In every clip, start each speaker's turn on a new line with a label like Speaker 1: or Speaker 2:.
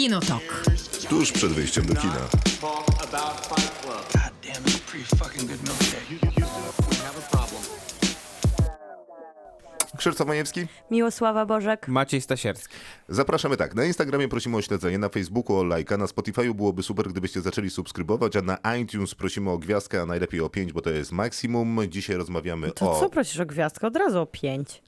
Speaker 1: Kinotok.
Speaker 2: Tuż przed wyjściem do kina. Krzysztof Majewski.
Speaker 3: Miłosława Bożek.
Speaker 4: Maciej Stasierski.
Speaker 2: Zapraszamy tak. Na Instagramie prosimy o śledzenie, na Facebooku o lajka, na Spotify byłoby super, gdybyście zaczęli subskrybować, a na iTunes prosimy o gwiazdkę, a najlepiej o 5, bo to jest maksimum. Dzisiaj rozmawiamy
Speaker 3: To
Speaker 2: o...
Speaker 3: co prosisz o gwiazdkę? Od razu o pięć.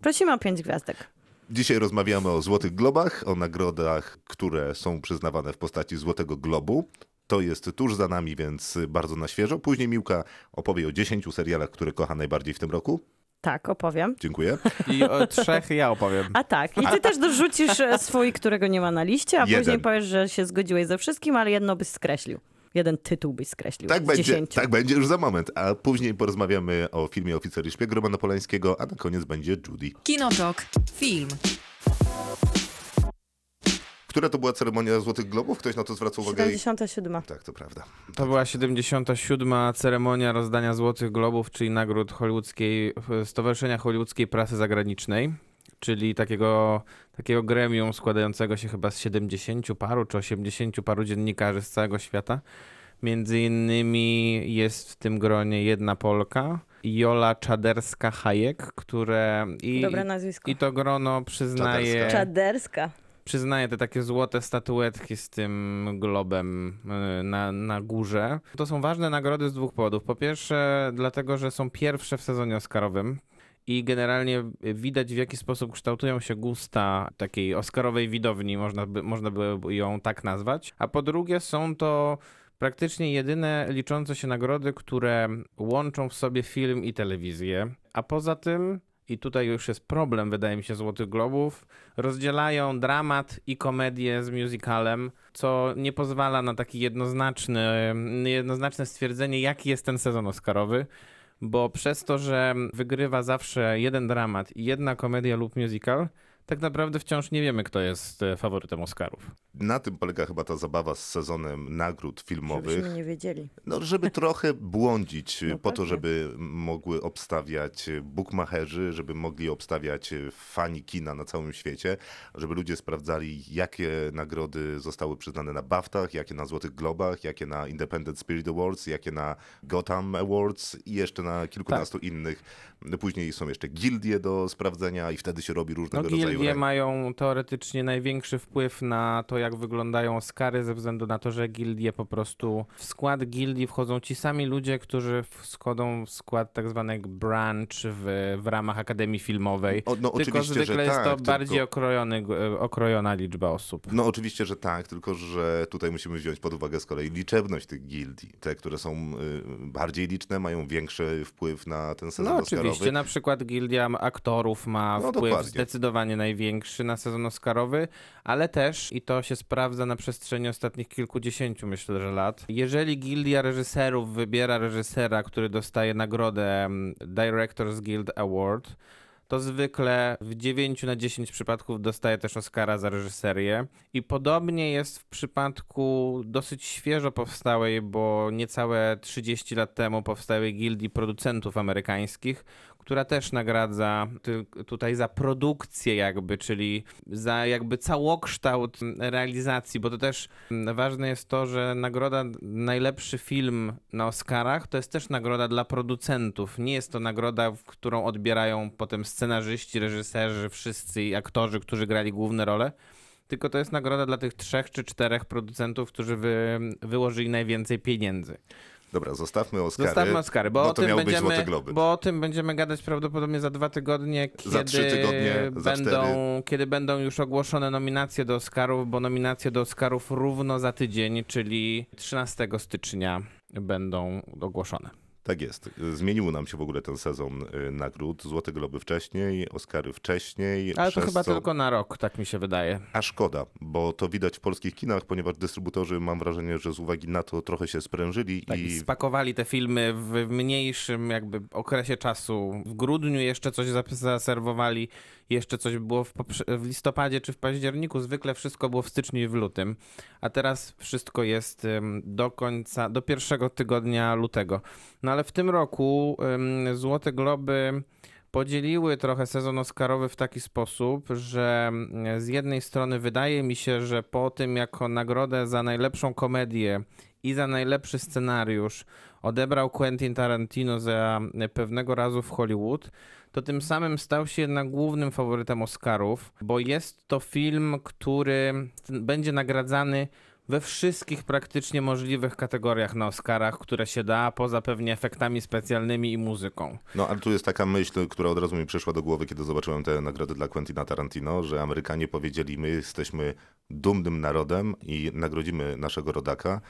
Speaker 3: Prosimy o pięć gwiazdek.
Speaker 2: Dzisiaj rozmawiamy o Złotych Globach, o nagrodach, które są przyznawane w postaci Złotego Globu. To jest tuż za nami, więc bardzo na świeżo. Później Miłka opowie o 10 serialach, które kocha najbardziej w tym roku.
Speaker 3: Tak, opowiem.
Speaker 2: Dziękuję.
Speaker 4: I o trzech ja opowiem.
Speaker 3: A tak, i ty też dorzucisz swój, którego nie ma na liście, a
Speaker 2: Jeden.
Speaker 3: później powiesz, że się zgodziłeś ze wszystkim, ale jedno byś skreślił. Jeden tytuł byś skreślił
Speaker 2: Tak
Speaker 3: z
Speaker 2: będzie, tak będzie już za moment. A później porozmawiamy o filmie Oficer i Szpieg Romana Polańskiego, a na koniec będzie Judy.
Speaker 1: Kinotok. Film.
Speaker 2: Która to była ceremonia Złotych Globów? Ktoś na to zwraca uwagę? i-
Speaker 3: 77.
Speaker 2: Tak, to prawda.
Speaker 4: To była 77. ceremonia rozdania Złotych Globów, czyli nagród hollywoodzkiej, Stowarzyszenia Hollywoodzkiej Prasy Zagranicznej, czyli takiego, takiego gremium składającego się chyba z 70 paru czy 80 paru dziennikarzy z całego świata. Między innymi jest w tym gronie jedna Polka, Jola Czaderska-Hajek, które... I,
Speaker 3: Dobre nazwisko.
Speaker 4: I to grono przyznaje...
Speaker 2: Czaderska.
Speaker 4: Przyznaje te takie złote statuetki z tym globem y, na, na górze. To są ważne nagrody z dwóch powodów. Po pierwsze, dlatego, że są pierwsze w sezonie Oscarowym. I generalnie widać, w jaki sposób kształtują się gusta takiej Oscarowej widowni, można by, można by ją tak nazwać. A po drugie, są to praktycznie jedyne liczące się nagrody, które łączą w sobie film i telewizję. A poza tym, i tutaj już jest problem, wydaje mi się, Złotych Globów, rozdzielają dramat i komedię z musicalem, co nie pozwala na takie jednoznaczne, jednoznaczne stwierdzenie, jaki jest ten sezon Oscarowy. Bo przez to, że wygrywa zawsze jeden dramat i jedna komedia lub musical, tak naprawdę wciąż nie wiemy, kto jest e, faworytem Oscarów.
Speaker 2: Na tym polega chyba ta zabawa z sezonem nagród filmowych.
Speaker 3: Żebyśmy nie wiedzieli.
Speaker 2: No, żeby trochę błądzić
Speaker 3: No
Speaker 2: po to,
Speaker 3: pewnie.
Speaker 2: żeby mogły obstawiać bookmacherzy, żeby mogli obstawiać fani kina na całym świecie, żeby ludzie sprawdzali, jakie nagrody zostały przyznane na BAFTach, jakie na Złotych Globach, jakie na Independent Spirit Awards, jakie na Gotham Awards i jeszcze na kilkunastu
Speaker 3: Tak.
Speaker 2: innych. Później są jeszcze gildie do sprawdzenia i wtedy się robi
Speaker 4: No
Speaker 2: różnego rodzaju
Speaker 4: gildie
Speaker 2: rank-
Speaker 4: mają teoretycznie największy wpływ na to, jak wyglądają Oscary, ze względu na to, że gildie po prostu... W skład gildii wchodzą ci sami ludzie, którzy wchodzą w skład tak zwanego branch w, w ramach Akademii Filmowej.
Speaker 2: O, no,
Speaker 4: tylko
Speaker 2: oczywiście, że
Speaker 4: zwykle jest
Speaker 2: tak,
Speaker 4: to
Speaker 2: tylko-
Speaker 4: bardziej okrojony, okrojona liczba osób.
Speaker 2: No oczywiście, że tak, tylko że tutaj musimy wziąć pod uwagę z kolei liczebność tych gildii. Te, które są y, bardziej liczne, mają większy wpływ na ten sezon
Speaker 4: No
Speaker 2: Oscarowy.
Speaker 4: oczywiście, na przykład gildia aktorów ma
Speaker 2: No,
Speaker 4: wpływ
Speaker 2: dokładnie.
Speaker 4: zdecydowanie największy na sezon Oscarowy, ale też, i to się sprawdza na przestrzeni ostatnich kilkudziesięciu, myślę, że lat, jeżeli gildia reżyserów wybiera reżysera, który dostaje nagrodę mm, Directors Guild Award, to zwykle w 9 na 10 przypadków dostaje też Oscara za reżyserię. I podobnie jest w przypadku dosyć świeżo powstałej, bo niecałe 30 lat temu powstałej gildii producentów amerykańskich, która też nagradza tutaj za produkcję jakby, czyli za jakby całokształt realizacji, bo to też mm, ważne jest to, że nagroda najlepszy film na Oscarach to jest też nagroda dla producentów. Nie jest to nagroda, którą odbierają potem scenarzyści, reżyserzy, wszyscy aktorzy, którzy grali główne role. Tylko to jest nagroda dla tych trzech czy czterech producentów, którzy wy, wyłożyli najwięcej pieniędzy.
Speaker 2: Dobra, zostawmy Oscary.
Speaker 4: Zostawmy Oscary, bo,
Speaker 2: bo
Speaker 4: o tym będziemy, bo o tym będziemy gadać prawdopodobnie za dwa tygodnie, kiedy,
Speaker 2: Za trzy tygodnie, za
Speaker 4: będą,
Speaker 2: cztery.
Speaker 4: kiedy będą już ogłoszone nominacje do Oscarów, bo nominacje do Oscarów równo za tydzień, czyli 13 stycznia będą ogłoszone.
Speaker 2: Tak jest. Zmienił nam się w ogóle ten sezon y, nagród. Złote Globy wcześniej, Oscary wcześniej.
Speaker 4: Ale to chyba
Speaker 2: co...
Speaker 4: tylko na rok, tak mi się wydaje.
Speaker 2: A szkoda, bo to widać w polskich kinach, ponieważ dystrybutorzy, mam wrażenie, że z uwagi na to trochę się sprężyli
Speaker 4: Tak,
Speaker 2: i
Speaker 4: spakowali te filmy w mniejszym jakby okresie czasu. W grudniu jeszcze coś zaserwowali, jeszcze coś było w, w listopadzie czy w październiku. Zwykle wszystko było w styczniu i w lutym, a teraz wszystko jest do końca, do pierwszego tygodnia lutego. No ale w tym roku Złote Globy podzieliły trochę sezon Oscarowy w taki sposób, że z jednej strony wydaje mi się, że po tym jako nagrodę za najlepszą komedię i za najlepszy scenariusz odebrał Quentin Tarantino za pewnego razu w Hollywood, to tym samym stał się jednak głównym faworytem Oscarów, bo jest to film, który będzie nagradzany we wszystkich praktycznie możliwych kategoriach na Oscarach, które się da, poza pewnie efektami specjalnymi i muzyką.
Speaker 2: No, ale tu jest taka myśl, która od razu mi przyszła do głowy, kiedy zobaczyłem te nagrody dla Quentina Tarantino, że Amerykanie powiedzieli, my jesteśmy dumnym narodem i nagrodzimy naszego rodaka.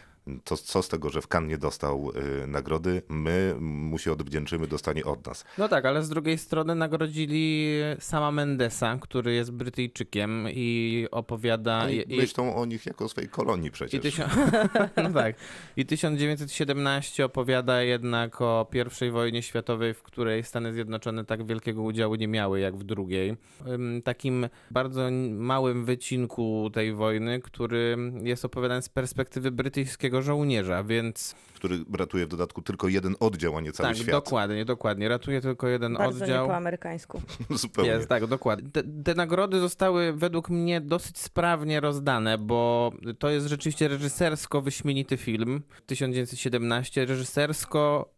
Speaker 2: To co z tego, że w Cannes nie dostał y, nagrody, my mu się odwdzięczymy, dostanie od nas.
Speaker 4: No tak, ale z drugiej strony nagrodzili sama Mendesa, który jest Brytyjczykiem i opowiada...
Speaker 2: Oni
Speaker 4: i- i-
Speaker 2: myślą o nich jako o swojej kolonii
Speaker 4: I,
Speaker 2: przecież.
Speaker 4: tysio... no tak. I 1917 opowiada jednak o I wojnie światowej, w której Stany Zjednoczone tak wielkiego udziału nie miały jak w drugiej. Takim bardzo małym wycinku tej wojny, który jest opowiadany z perspektywy brytyjskiego żołnierza, więc
Speaker 2: który ratuje w dodatku tylko jeden oddział, a nie cały
Speaker 4: tak,
Speaker 2: świat.
Speaker 4: dokładnie, dokładnie. Ratuje tylko jeden
Speaker 3: Bardzo
Speaker 4: oddział.
Speaker 3: nie po amerykańsku.
Speaker 2: Zupełnie.
Speaker 4: Jest, tak, dokładnie. Te, te nagrody zostały według mnie dosyć sprawnie rozdane, bo to jest rzeczywiście reżysersko wyśmienity film 1917. Reżysersko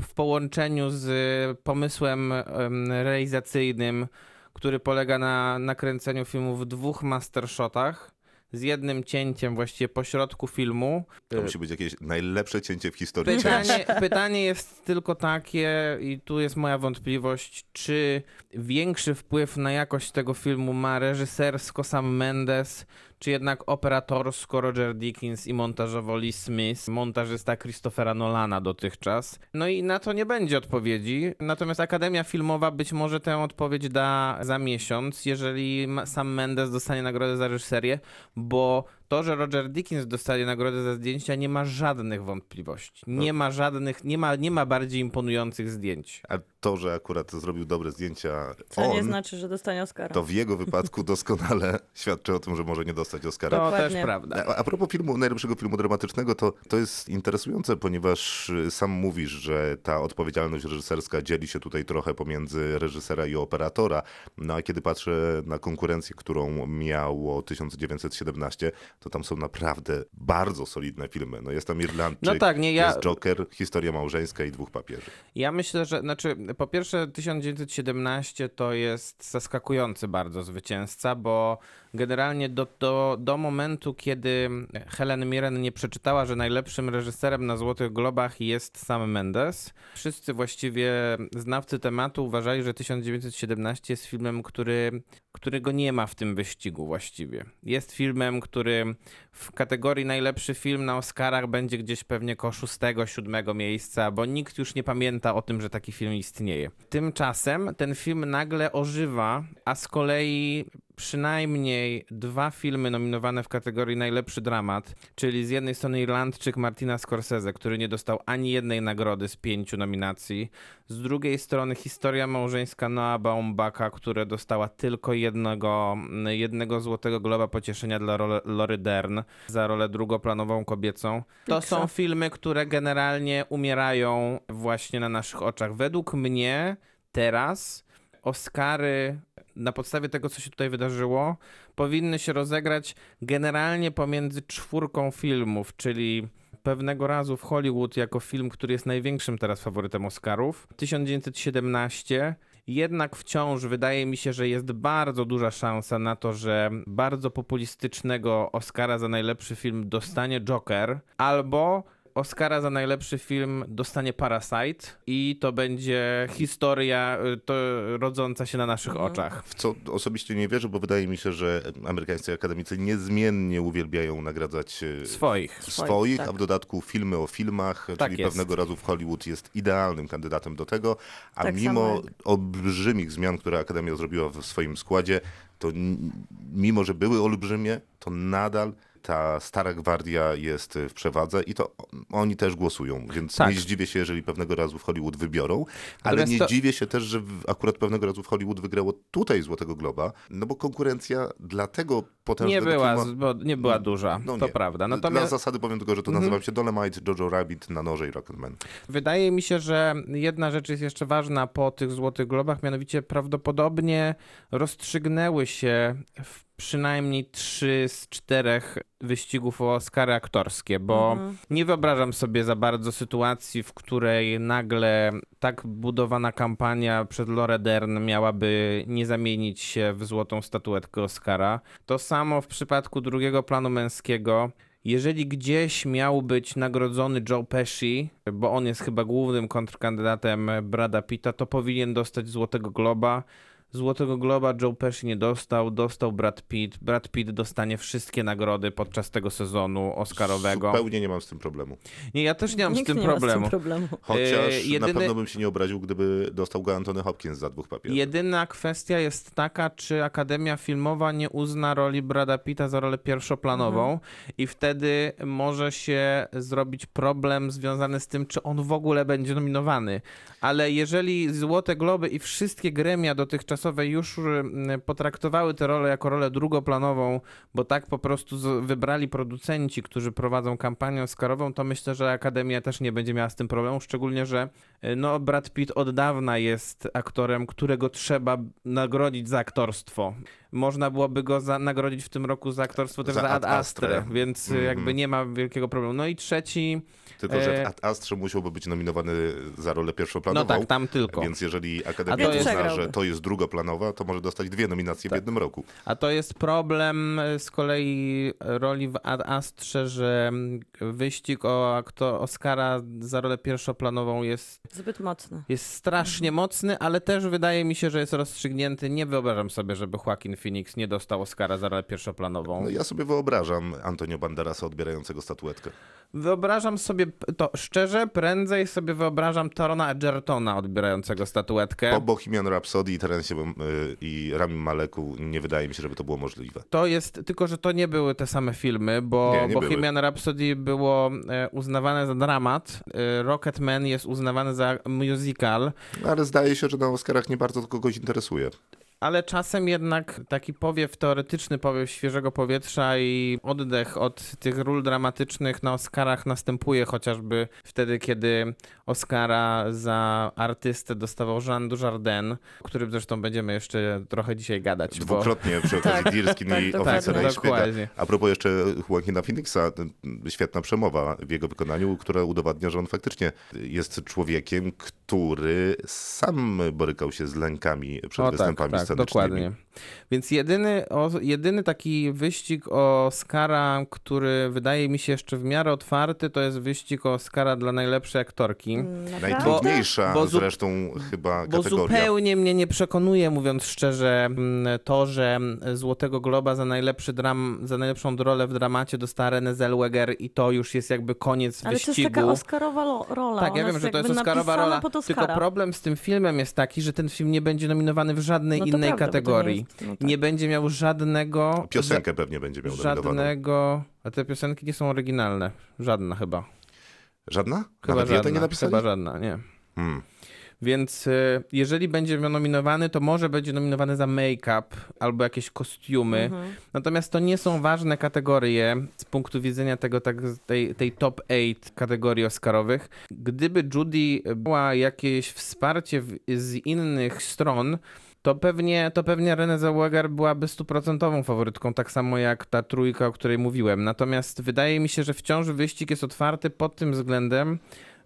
Speaker 4: w połączeniu z pomysłem ym, realizacyjnym, który polega na nakręceniu filmu w dwóch mastershotach. Z jednym cięciem właściwie po środku filmu.
Speaker 2: To musi być jakieś najlepsze cięcie w historii.
Speaker 4: Pytanie, pytanie jest tylko takie, i tu jest moja wątpliwość, czy większy wpływ na jakość tego filmu ma reżysersko sam Mendes, czy jednak operatorsko Roger Dickens i montażowo Lee Smith, montażysta Christophera Nolana dotychczas. No i na to nie będzie odpowiedzi, natomiast Akademia Filmowa być może tę odpowiedź da za miesiąc, jeżeli sam Mendes dostanie nagrodę za reżyserię, bo to, że Roger Dickens dostanie nagrodę za zdjęcia, nie ma żadnych wątpliwości. Nie ma żadnych, nie ma, nie ma bardziej imponujących zdjęć.
Speaker 2: A to, że akurat zrobił dobre zdjęcia
Speaker 3: Co
Speaker 2: on,
Speaker 3: nie znaczy, że dostanie Oscara.
Speaker 2: to w jego wypadku doskonale świadczy o tym, że może nie dostać Oscara.
Speaker 4: To
Speaker 3: Dokładnie.
Speaker 4: też prawda.
Speaker 2: A, a propos filmu, najlepszego filmu dramatycznego, to, to jest interesujące, ponieważ y, sam mówisz, że ta odpowiedzialność reżyserska dzieli się tutaj trochę pomiędzy reżysera i operatora. No a kiedy patrzę na konkurencję, którą miało 1917, to tam są naprawdę bardzo solidne filmy. No jest tam Irlandczyk,
Speaker 4: No tak, nie, ja-
Speaker 2: jest Joker, historia małżeńska i dwóch papieży.
Speaker 4: Ja myślę, że znaczy, po pierwsze 1917 to jest zaskakujący bardzo zwycięzca, bo generalnie do, do, do momentu, kiedy Helen Mirren nie przeczytała, że najlepszym reżyserem na Złotych Globach jest Sam Mendes, wszyscy właściwie znawcy tematu uważali, że 1917 jest filmem, który, którego nie ma w tym wyścigu właściwie. Jest filmem, który w kategorii najlepszy film na Oscarach będzie gdzieś pewnie koło szóstego, siódmego miejsca, bo nikt już nie pamięta o tym, że taki film istnieje. Tymczasem ten film nagle ożywa, a z kolei przynajmniej dwa filmy nominowane w kategorii najlepszy dramat, czyli z jednej strony Irlandczyk Martina Scorsese, który nie dostał ani jednej nagrody z pięciu nominacji, z drugiej strony historia małżeńska Noah Baumbaka, która dostała tylko jednego, jednego złotego globa pocieszenia dla Lory Dern za rolę drugoplanową kobiecą. To są filmy, które generalnie umierają właśnie na naszych oczach. Według mnie teraz Oscary na podstawie tego, co się tutaj wydarzyło, powinny się rozegrać generalnie pomiędzy czwórką filmów, czyli pewnego razu w Hollywood jako film, który jest największym teraz faworytem Oscarów, 1917. Jednak wciąż wydaje mi się, że jest bardzo duża szansa na to, że bardzo populistycznego Oscara za najlepszy film dostanie Joker, albo Oscara za najlepszy film dostanie Parasite i to będzie historia y, to rodząca się na naszych oczach.
Speaker 2: W co osobiście nie wierzę, bo wydaje mi się, że amerykańscy akademicy niezmiennie uwielbiają nagradzać e,
Speaker 4: Swoich.
Speaker 2: swoich,
Speaker 3: tak.
Speaker 2: a w dodatku filmy o filmach,
Speaker 4: Tak
Speaker 2: czyli
Speaker 4: jest.
Speaker 2: pewnego razu w Hollywood jest idealnym kandydatem do tego, a
Speaker 3: Tak
Speaker 2: mimo olbrzymich zmian, które Akademia zrobiła w swoim składzie, to mimo, że były olbrzymie, to nadal ta stara gwardia jest w przewadze i to oni też głosują, więc
Speaker 4: Tak.
Speaker 2: nie zdziwię się, jeżeli pewnego razu w Hollywood wybiorą, ale
Speaker 4: Natomiast
Speaker 2: nie
Speaker 4: to-
Speaker 2: dziwię się też, że akurat pewnego razu w Hollywood wygrało tutaj Złotego Globa, no bo konkurencja dla tego potężnego
Speaker 4: Nie była,
Speaker 2: filmu-
Speaker 4: bo nie była duża,
Speaker 2: no
Speaker 4: to
Speaker 2: nie.
Speaker 4: prawda.
Speaker 2: Dla
Speaker 4: Natomiast Mhm.
Speaker 2: zasady powiem tylko, że to nazywam się Dolemite, Jojo Rabbit, Na noże i Rocketman.
Speaker 4: Wydaje mi się, że jedna rzecz jest jeszcze ważna po tych Złotych Globach, mianowicie prawdopodobnie rozstrzygnęły się w przynajmniej trzy z czterech wyścigów o Oscary aktorskie, bo nie wyobrażam sobie za bardzo sytuacji, w której nagle tak budowana kampania przed Laura Dern miałaby nie zamienić się w złotą statuetkę Oscara. To samo w przypadku drugiego planu męskiego. Jeżeli gdzieś miał być nagrodzony Joe Pesci, bo on jest chyba głównym kontrkandydatem Brada Pitta, to powinien dostać Złotego Globa. Złotego Globa Joe Pesci nie dostał, dostał Brad Pitt. Brad Pitt dostanie wszystkie nagrody podczas tego sezonu Oscarowego.
Speaker 2: Zupełnie nie mam z tym problemu.
Speaker 4: Nie, ja też nie mam
Speaker 3: Nikt
Speaker 4: z tym
Speaker 3: nie
Speaker 4: problemu.
Speaker 3: Ma z tym problemu.
Speaker 2: Chociaż
Speaker 4: Yy, jedyny-
Speaker 2: na pewno bym się nie obraził, gdyby dostał go Anthony Hopkins za dwóch papierów.
Speaker 4: Jedyna kwestia jest taka, czy Akademia Filmowa nie uzna roli Brada Pitta za rolę pierwszoplanową i wtedy może się zrobić problem związany z tym, czy on w ogóle będzie nominowany. Ale jeżeli Złote Globy i wszystkie gremia dotychczasowe już mm, potraktowały tę rolę jako rolę drugoplanową, bo tak po prostu wybrali producenci, którzy prowadzą kampanię Oscarową, to myślę, że Akademia też nie będzie miała z tym problemu, szczególnie, że y, no, Brad Pitt od dawna jest aktorem, którego trzeba nagrodzić za aktorstwo. Można byłoby go za, nagrodzić w tym roku za aktorstwo też
Speaker 2: Za
Speaker 4: za,
Speaker 2: Ad
Speaker 4: Astra,
Speaker 2: Astra.
Speaker 4: więc
Speaker 2: Mhm.
Speaker 4: jakby nie ma wielkiego problemu. No i trzeci,
Speaker 2: Tylko, że
Speaker 4: e,
Speaker 2: w Ad Astrze musiałby być nominowany za rolę pierwszoplanową.
Speaker 4: no tak, tam tylko.
Speaker 2: Więc jeżeli Akademia
Speaker 4: to jest-
Speaker 2: uzna,
Speaker 3: Przegrałby.
Speaker 2: że to jest drugoplanowa, to może dostać dwie nominacje w jednym roku.
Speaker 4: A to jest problem y, z kolei roli w Ad Astrze, że mm, wyścig o aktor Oscara za rolę pierwszoplanową jest,
Speaker 3: Zbyt mocny.
Speaker 4: jest strasznie mocny, ale też wydaje mi się, że jest rozstrzygnięty. Nie wyobrażam sobie, żeby Joaquin Phoenix nie dostał Oscara za rolę pierwszoplanową.
Speaker 2: No, ja sobie wyobrażam Antonio Banderasa odbierającego statuetkę.
Speaker 4: Wyobrażam sobie to szczerze, prędzej sobie wyobrażam Torona Edgertona odbierającego statuetkę.
Speaker 2: Po Bohemian Rhapsody i Terence y, i Rami Maleku nie wydaje mi się, żeby to było możliwe.
Speaker 4: To jest, tylko że to nie były te same filmy, bo
Speaker 2: Nie, nie
Speaker 4: Bohemian Rhapsody było e, uznawane za dramat, e, Rocketman jest uznawany za musical,
Speaker 2: Ale zdaje się, że na Oscarach nie bardzo to kogoś interesuje.
Speaker 4: Ale czasem jednak taki powiew teoretyczny, powiew świeżego powietrza i oddech od tych ról dramatycznych na Oscarach następuje chociażby wtedy, kiedy Oscara za artystę dostawał Jean Dujardin, o którym zresztą będziemy jeszcze trochę dzisiaj gadać. bo-
Speaker 2: Dwukrotnie przy okazji
Speaker 3: Tak,
Speaker 2: Dirskin
Speaker 3: tak,
Speaker 2: i
Speaker 3: dokładnie.
Speaker 2: Oficera i Szpiega.
Speaker 4: Dokładnie.
Speaker 2: A propos jeszcze Joaquina Phoenixa, świetna przemowa w jego wykonaniu, która udowadnia, że on faktycznie jest człowiekiem, który sam borykał się z lękami przed
Speaker 4: O,
Speaker 2: występami
Speaker 4: tak, dokładnie. Więc jedyny, o, jedyny taki wyścig o Oscara, który wydaje mi się jeszcze w miarę otwarty, to jest wyścig o Oscara dla najlepszej aktorki.
Speaker 3: Naprawdę?
Speaker 2: Najtrudniejsza
Speaker 4: Bo- bo
Speaker 2: zresztą chyba
Speaker 4: Bo
Speaker 2: kategoria.
Speaker 4: zupełnie mnie nie przekonuje, mówiąc szczerze, mm, to, że Złotego Globa za, najlepszy dram, za najlepszą rolę w dramacie dostała Renée Zellweger i to już jest jakby koniec
Speaker 3: Ale to jest
Speaker 4: wyścigu.
Speaker 3: taka Oscarowa rola.
Speaker 4: Tak,
Speaker 3: Ona
Speaker 4: ja wiem, że to jest Oscarowa rola. Tylko problem z tym filmem jest taki, że ten film nie będzie nominowany w żadnej
Speaker 3: No to
Speaker 4: innej
Speaker 3: prawda, to nie
Speaker 4: kategorii.
Speaker 3: jest- no tak.
Speaker 4: Nie będzie miał żadnego.
Speaker 2: Piosenkę pewnie będzie miał.
Speaker 4: Żadnego. A te piosenki nie są oryginalne. Żadna chyba.
Speaker 2: Żadna?
Speaker 4: Chyba
Speaker 2: Nawet
Speaker 4: żadna.
Speaker 2: nie napisali?
Speaker 4: Chyba żadna, nie.
Speaker 2: Hmm.
Speaker 4: Więc y, jeżeli będzie nominowany, to może będzie nominowany za make-up albo jakieś kostiumy.
Speaker 3: Mhm.
Speaker 4: Natomiast to nie są ważne kategorie z punktu widzenia tego, tak, tej, tej top 8 kategorii Oscarowych. Gdyby Judy była jakieś wsparcie w, z innych stron, to pewnie, to pewnie Renée Zellweger byłaby stuprocentową faworytką, tak samo jak ta trójka, o której mówiłem. Natomiast wydaje mi się, że wciąż wyścig jest otwarty pod tym względem,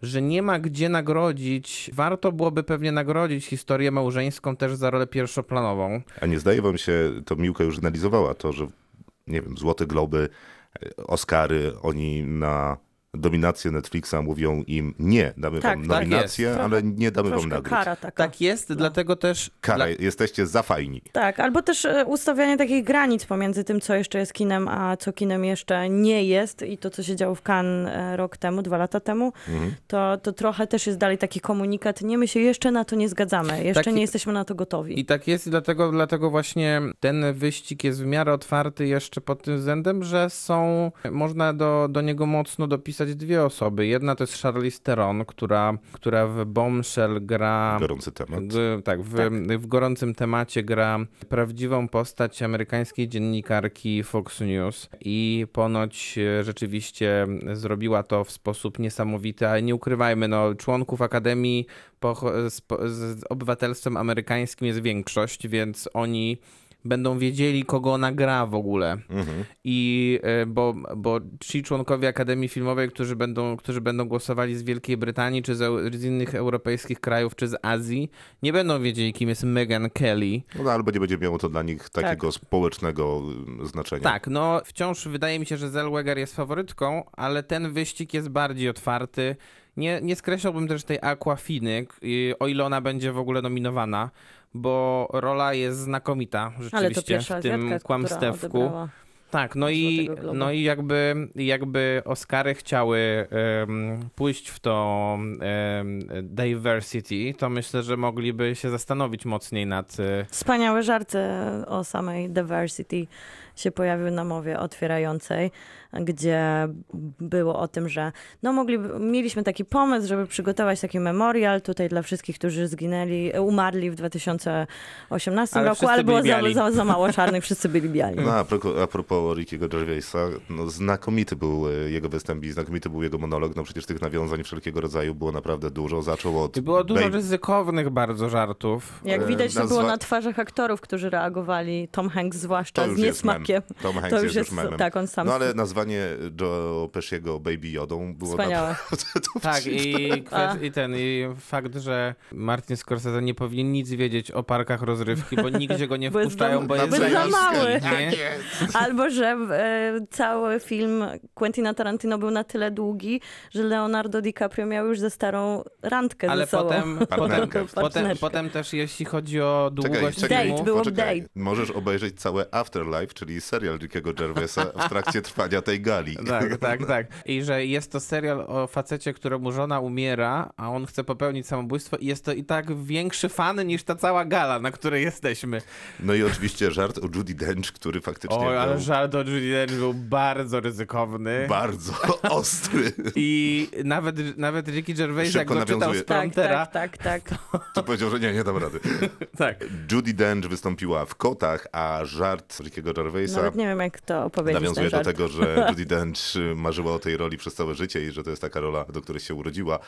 Speaker 4: że nie ma gdzie nagrodzić. Warto byłoby pewnie nagrodzić historię małżeńską też za rolę pierwszoplanową.
Speaker 2: A nie zdaje wam się, to Miłka już analizowała to, że nie wiem, Złote Globy, e, Oscary, oni na dominację Netflixa, mówią im nie, damy
Speaker 3: Tak,
Speaker 2: wam
Speaker 3: tak
Speaker 2: nominację,
Speaker 3: jest.
Speaker 2: ale nie damy wam
Speaker 3: Troszkę
Speaker 2: nagród.
Speaker 3: kara taka.
Speaker 4: Tak jest, dlatego też...
Speaker 2: Kara,
Speaker 4: dla-
Speaker 2: jesteście za fajni.
Speaker 3: Tak, albo też e, ustawianie takich granic pomiędzy tym, co jeszcze jest kinem, a co kinem jeszcze nie jest i to, co się działo w Cannes e, rok temu, dwa lata temu,
Speaker 2: Mhm.
Speaker 3: to, to trochę też jest dalej taki komunikat, nie, my się jeszcze na to nie zgadzamy, jeszcze
Speaker 4: Taki-
Speaker 3: nie jesteśmy na to gotowi.
Speaker 4: I tak jest i dlatego, dlatego właśnie ten wyścig jest w miarę otwarty jeszcze pod tym względem, że są, można do, do niego mocno dopisać dwie osoby. Jedna to jest Charlize Theron, która, która w Bombshell gra...
Speaker 2: Gorący temat.
Speaker 4: G- tak, w, w gorącym temacie gra prawdziwą postać amerykańskiej dziennikarki Fox News i ponoć e, rzeczywiście zrobiła to w sposób niesamowity, ale nie ukrywajmy, no, członków Akademii pocho- z, po- z obywatelstwem amerykańskim jest większość, więc oni będą wiedzieli, kogo ona gra w ogóle.
Speaker 2: Mhm.
Speaker 4: I e, bo, bo ci członkowie Akademii Filmowej, którzy będą, którzy będą głosowali z Wielkiej Brytanii, czy z, z innych europejskich krajów, czy z Azji, nie będą wiedzieli, kim jest Meghan Kelly.
Speaker 2: No, albo nie będzie miało to dla nich takiego społecznego y, znaczenia.
Speaker 4: Tak, no wciąż wydaje mi się, że Zellweger jest faworytką, ale ten wyścig jest bardziej otwarty. Nie, nie skreślałbym też tej Aquafiny, o ile ona będzie w ogóle nominowana, bo rola jest znakomita rzeczywiście w tym
Speaker 3: Azjatka,
Speaker 4: kłamstewku. Tak, no i, no i jakby, jakby Oscary chciały em, pójść w to em, diversity, to myślę, że mogliby się zastanowić mocniej nad... e,
Speaker 3: Wspaniałe żarty o samej diversity się pojawiły na mowie otwierającej, gdzie było o tym, że no mogliby, mieliśmy taki pomysł, żeby przygotować taki memorial tutaj dla wszystkich, którzy zginęli, umarli w 2018
Speaker 4: Ale
Speaker 3: roku, ale było za, za, za mało czarnych, wszyscy byli biali.
Speaker 2: No, a propos, a propos Rickiego Gervaisa, no, znakomity był e, jego występ i znakomity był jego monolog. No przecież tych nawiązań wszelkiego rodzaju było naprawdę dużo. Zaczął od...
Speaker 4: I było dużo
Speaker 2: Baby-
Speaker 4: ryzykownych bardzo żartów.
Speaker 3: Jak
Speaker 2: e,
Speaker 3: widać, to
Speaker 2: nazwa-
Speaker 3: było na twarzach aktorów, którzy reagowali, Tom Hanks zwłaszcza, z niesmakiem.
Speaker 2: Tom Hanks
Speaker 3: To już
Speaker 2: jest,
Speaker 3: jest,
Speaker 2: już memem.
Speaker 3: tak, on sam
Speaker 2: No ale nazwanie Joe Pesciego Baby Jodą było
Speaker 3: Wspaniałe.
Speaker 2: naprawdę
Speaker 4: Tak, i, i ten, i fakt, że Martin Scorsese nie powinien nic wiedzieć o parkach rozrywki, bo nigdzie go nie wpuszczają,
Speaker 3: za-
Speaker 4: bo jest
Speaker 3: bo jest za mały.
Speaker 4: nie?
Speaker 3: Albo, że e, cały film Quentina Tarantino był na tyle długi, że Leonardo DiCaprio miał już ze starą randkę
Speaker 4: Ale
Speaker 3: ze sobą.
Speaker 4: potem, potem,
Speaker 2: Partnerkę.
Speaker 4: potem,
Speaker 3: Partnerkę.
Speaker 4: potem też jeśli chodzi o długość
Speaker 2: Czekaj, czekaj,
Speaker 4: filmu,
Speaker 3: Date, było date.
Speaker 2: Możesz obejrzeć całe Afterlife, czyli serial Rickiego Gervaisa w trakcie trwania tej gali.
Speaker 4: Tak, tak, tak. I że jest to serial o facecie, któremu żona umiera, a on chce popełnić samobójstwo i jest to i tak większy fan niż ta cała gala, na której jesteśmy.
Speaker 2: No i oczywiście żart o Judy Dench, który faktycznie
Speaker 4: O, ale
Speaker 2: był
Speaker 4: żart o Judy Dench był bardzo ryzykowny.
Speaker 2: bardzo ostry.
Speaker 4: I nawet, nawet Ricky Gervais,
Speaker 2: Szybko
Speaker 4: jak go czytał
Speaker 2: nawiązuje.
Speaker 4: z
Speaker 3: Tak,
Speaker 4: promptera,
Speaker 3: tak, tak, tak.
Speaker 2: To powiedział, że nie, nie dam rady.
Speaker 4: tak.
Speaker 2: Judy Dench wystąpiła w Kotach, a żart Rickiego Gervaisa
Speaker 3: Nawet nie wiem, jak to opowiedzieć
Speaker 2: nawiązuje
Speaker 3: ten
Speaker 2: do tego, że Judy Dench marzyła o tej roli przez całe życie i że to jest taka rola, do której się urodziła.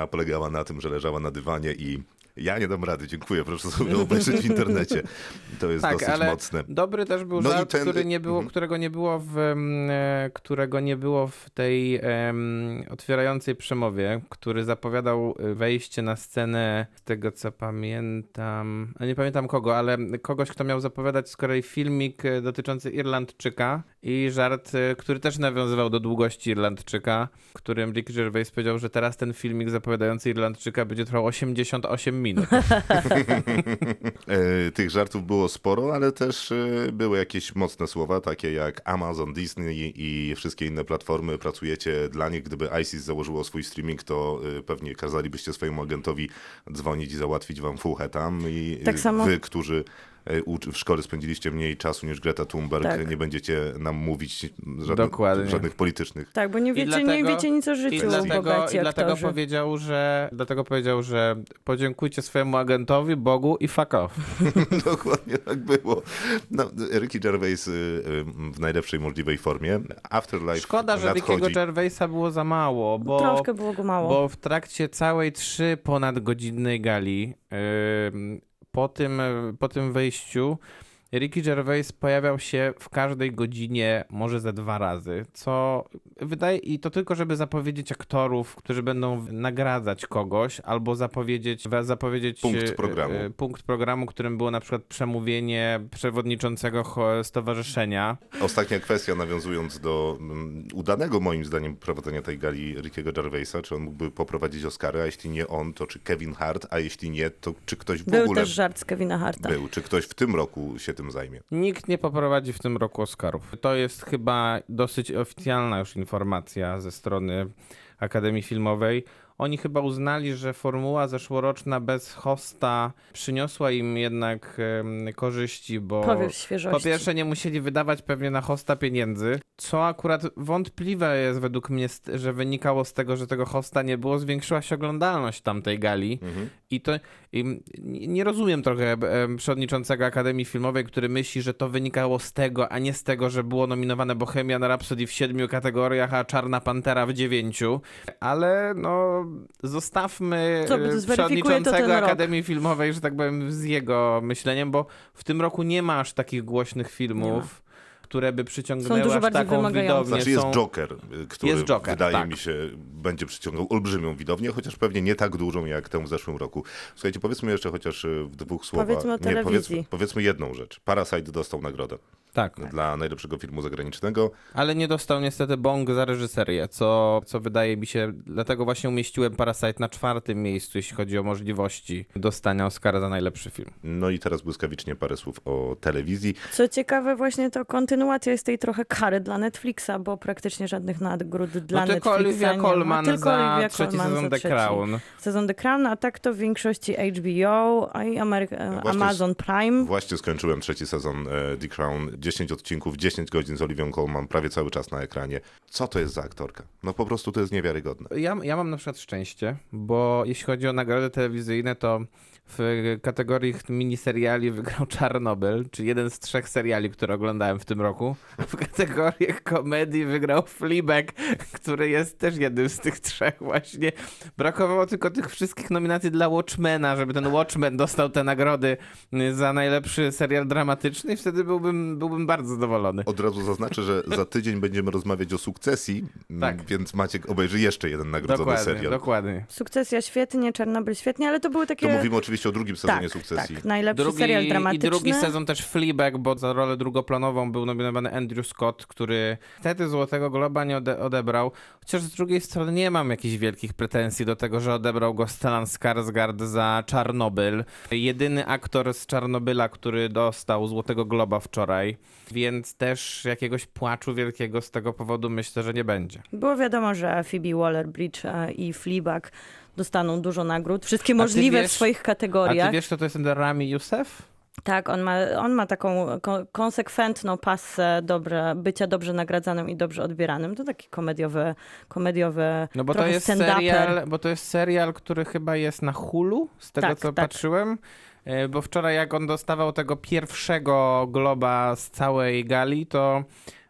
Speaker 2: A polegała na tym, że leżała na dywanie i ja nie dam rady, dziękuję, proszę sobie obejrzeć w internecie. To jest
Speaker 4: Tak,
Speaker 2: dosyć
Speaker 4: ale
Speaker 2: mocne.
Speaker 4: dobry też był
Speaker 2: No
Speaker 4: żart,
Speaker 2: ten-
Speaker 4: który nie było,
Speaker 2: mhm.
Speaker 4: którego nie było w e, którego nie było w tej em, otwierającej przemowie, który zapowiadał wejście na scenę z tego co pamiętam, nie pamiętam kogo, ale kogoś, kto miał zapowiadać z kolei filmik e, dotyczący Irlandczyka i żart, e, który też nawiązywał do długości Irlandczyka, w którym Rick Gervais powiedział, że teraz ten filmik zapowiadający Irlandczyka będzie trwał 88 minut.
Speaker 2: E, Tych żartów było sporo, ale też e, były jakieś mocne słowa, takie jak Amazon, Disney i wszystkie inne platformy. Pracujecie dla nich. Gdyby ISIS założyło swój streaming, to e, pewnie kazalibyście swojemu agentowi dzwonić i załatwić wam fuchę tam. I
Speaker 3: Tak samo-
Speaker 2: wy, którzy w szkole spędziliście mniej czasu niż Greta Thunberg,
Speaker 3: Tak.
Speaker 2: nie będziecie nam mówić żadnych, żadnych politycznych.
Speaker 3: Tak, bo nie wiecie,
Speaker 4: dlatego-
Speaker 3: nie wiecie nic o
Speaker 4: I
Speaker 3: życiu,
Speaker 4: dlatego,
Speaker 3: bogaci
Speaker 4: i dlatego
Speaker 3: aktorzy.
Speaker 4: powiedział, że dlatego powiedział, że podziękujcie swojemu agentowi, Bogu i fuck off.
Speaker 2: Dokładnie tak było. No, Ricky Gervais y, y, w najlepszej możliwej formie. Afterlife
Speaker 4: Szkoda, że
Speaker 2: nadchodzi.
Speaker 4: Rickiego Gervaisa było za mało, bo,
Speaker 3: Troszkę było go mało.
Speaker 4: bo w trakcie całej trzy ponad godzinnej gali po tym, po tym wejściu Ricky Gervais pojawiał się w każdej godzinie, może ze dwa razy, co wydaje, i to tylko, żeby zapowiedzieć aktorów, którzy będą nagradzać kogoś, albo zapowiedzieć, zapowiedzieć
Speaker 2: Punkt
Speaker 4: e,
Speaker 2: programu.
Speaker 4: e, punkt programu, którym było na przykład przemówienie przewodniczącego stowarzyszenia.
Speaker 2: Ostatnia kwestia, nawiązując do mm, udanego moim zdaniem prowadzenia tej gali Rickiego Gervaisa, czy on mógłby poprowadzić Oscary, a jeśli nie on, to czy Kevin Hart, a jeśli nie, to czy ktoś w
Speaker 3: Był
Speaker 2: ogóle
Speaker 3: też żart z Kevina Harta.
Speaker 2: był, czy ktoś w tym roku się tym zajmie.
Speaker 4: Nikt nie poprowadzi w tym roku Oscarów. To jest chyba dosyć oficjalna już informacja ze strony Akademii Filmowej. Oni chyba uznali, że formuła zeszłoroczna bez hosta przyniosła im jednak korzyści, bo po pierwsze nie musieli wydawać pewnie na hosta pieniędzy, co akurat wątpliwe jest według mnie, że wynikało z tego, że tego hosta nie było, zwiększyła się oglądalność tamtej gali. I to i nie rozumiem trochę przewodniczącego Akademii Filmowej, który myśli, że to wynikało z tego, a nie z tego, że było nominowane Bohemian Rhapsody w siedmiu kategoriach, a Czarna Pantera w dziewięciu. Ale no, zostawmy
Speaker 3: Co,
Speaker 4: e, przewodniczącego
Speaker 3: rok.
Speaker 4: Akademii Filmowej, że tak powiem, z jego myśleniem, bo w tym roku nie ma aż takich głośnych filmów, które by przyciągnęły aż taką widownię.
Speaker 2: Znaczy jest
Speaker 4: Są-
Speaker 2: Joker, y, który
Speaker 4: Jest Joker,
Speaker 2: wydaje
Speaker 4: tak.
Speaker 2: mi się będzie przyciągał olbrzymią widownię, chociaż pewnie nie tak dużą jak tę w zeszłym roku. Słuchajcie, powiedzmy jeszcze chociaż y, w dwóch słowach.
Speaker 3: Powiedzmy o
Speaker 2: nie,
Speaker 3: telewizji.
Speaker 2: powiedzmy, powiedzmy jedną rzecz. Parasite dostał nagrodę
Speaker 4: Tak,
Speaker 2: dla najlepszego filmu zagranicznego.
Speaker 4: ale nie dostał niestety bong za reżyserię, co, co wydaje mi się, dlatego właśnie umieściłem Parasite na czwartym miejscu, jeśli chodzi o możliwości dostania Oscara za najlepszy film.
Speaker 2: No i teraz błyskawicznie parę słów o telewizji.
Speaker 3: Co ciekawe, właśnie to kontynuacja jest tej trochę kary dla Netflixa, bo praktycznie żadnych nagród dla
Speaker 4: no tylko
Speaker 3: Netflixa
Speaker 4: Olivia
Speaker 3: nie
Speaker 4: Colman
Speaker 3: ma. Tylko
Speaker 4: za
Speaker 3: Olivia
Speaker 4: trzeci
Speaker 3: Colman
Speaker 4: sezon
Speaker 3: za
Speaker 4: The
Speaker 3: trzeci
Speaker 4: Crown.
Speaker 3: Sezon The Crown, a tak to w większości HBO i Amery-
Speaker 2: Właśnie
Speaker 3: Amazon Prime.
Speaker 2: Właśnie skończyłem trzeci sezon e, The Crown. 10 odcinków, 10 godzin z Oliwią Colman, prawie cały czas na ekranie. Co to jest za aktorka? No po prostu to jest niewiarygodne.
Speaker 4: Ja, ja mam na przykład szczęście, bo jeśli chodzi o nagrody telewizyjne, to w kategorii miniseriali wygrał Czarnobyl, czyli jeden z trzech seriali, które oglądałem w tym roku. W kategoriach komedii wygrał Fleabag, który jest też jednym z tych trzech właśnie. Brakowało tylko tych wszystkich nominacji dla Watchmena, żeby ten Watchmen dostał te nagrody za najlepszy serial dramatyczny i wtedy byłbym, byłbym bardzo zadowolony.
Speaker 2: Od razu zaznaczę, że za tydzień będziemy rozmawiać o sukcesji, m,
Speaker 4: Tak.
Speaker 2: więc Maciek obejrzy jeszcze jeden nagrodzony
Speaker 4: Dokładnie,
Speaker 2: serial.
Speaker 4: dokładnie.
Speaker 3: Sukcesja świetnie, Czarnobyl świetnie, ale to były takie...
Speaker 2: To mówimy oczywiście o drugim sezonie
Speaker 3: tak,
Speaker 2: sukcesji.
Speaker 3: tak, najlepszy
Speaker 4: Drugi,
Speaker 3: serial
Speaker 4: I
Speaker 3: dramatyczny.
Speaker 4: drugi sezon też Fleabag, bo za rolę drugoplanową był nominowany Andrew Scott, który wtedy Złotego Globa nie ode odebrał. Chociaż z drugiej strony nie mam jakichś wielkich pretensji do tego, że odebrał go Stellan Skarsgård za Czarnobyl. Jedyny aktor z Czarnobyla, który dostał Złotego Globa wczoraj, więc też jakiegoś płaczu wielkiego z tego powodu myślę, że nie będzie.
Speaker 3: Było wiadomo, że Phoebe Waller-Bridge i Fleabag dostaną dużo nagród, wszystkie możliwe
Speaker 4: wiesz-
Speaker 3: w swoich
Speaker 4: A
Speaker 3: kategoriach.
Speaker 4: ty wiesz, kto to jest Rami Youssef?
Speaker 3: Tak, on ma, on ma taką ko- konsekwentną pasę dobrze, bycia dobrze nagradzanym i dobrze odbieranym. To taki komediowy, komediowy
Speaker 4: No bo to jest serial, bo to jest serial, który chyba jest na Hulu, z tego
Speaker 3: Tak,
Speaker 4: co
Speaker 3: tak.
Speaker 4: patrzyłem. E, Bo wczoraj jak on dostawał tego pierwszego globa z całej gali, to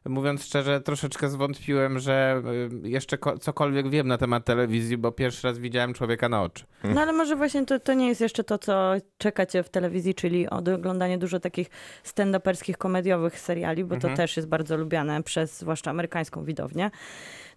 Speaker 4: mówiąc szczerze, troszeczkę zwątpiłem, że y, jeszcze ko- cokolwiek wiem na temat telewizji, bo pierwszy raz widziałem człowieka na oczy.
Speaker 3: No ale może właśnie to, to nie jest jeszcze to, co czekacie w telewizji, czyli oglądanie dużo takich stand-uperskich, komediowych seriali, bo
Speaker 4: Mhm.
Speaker 3: to też jest bardzo lubiane przez zwłaszcza amerykańską widownię.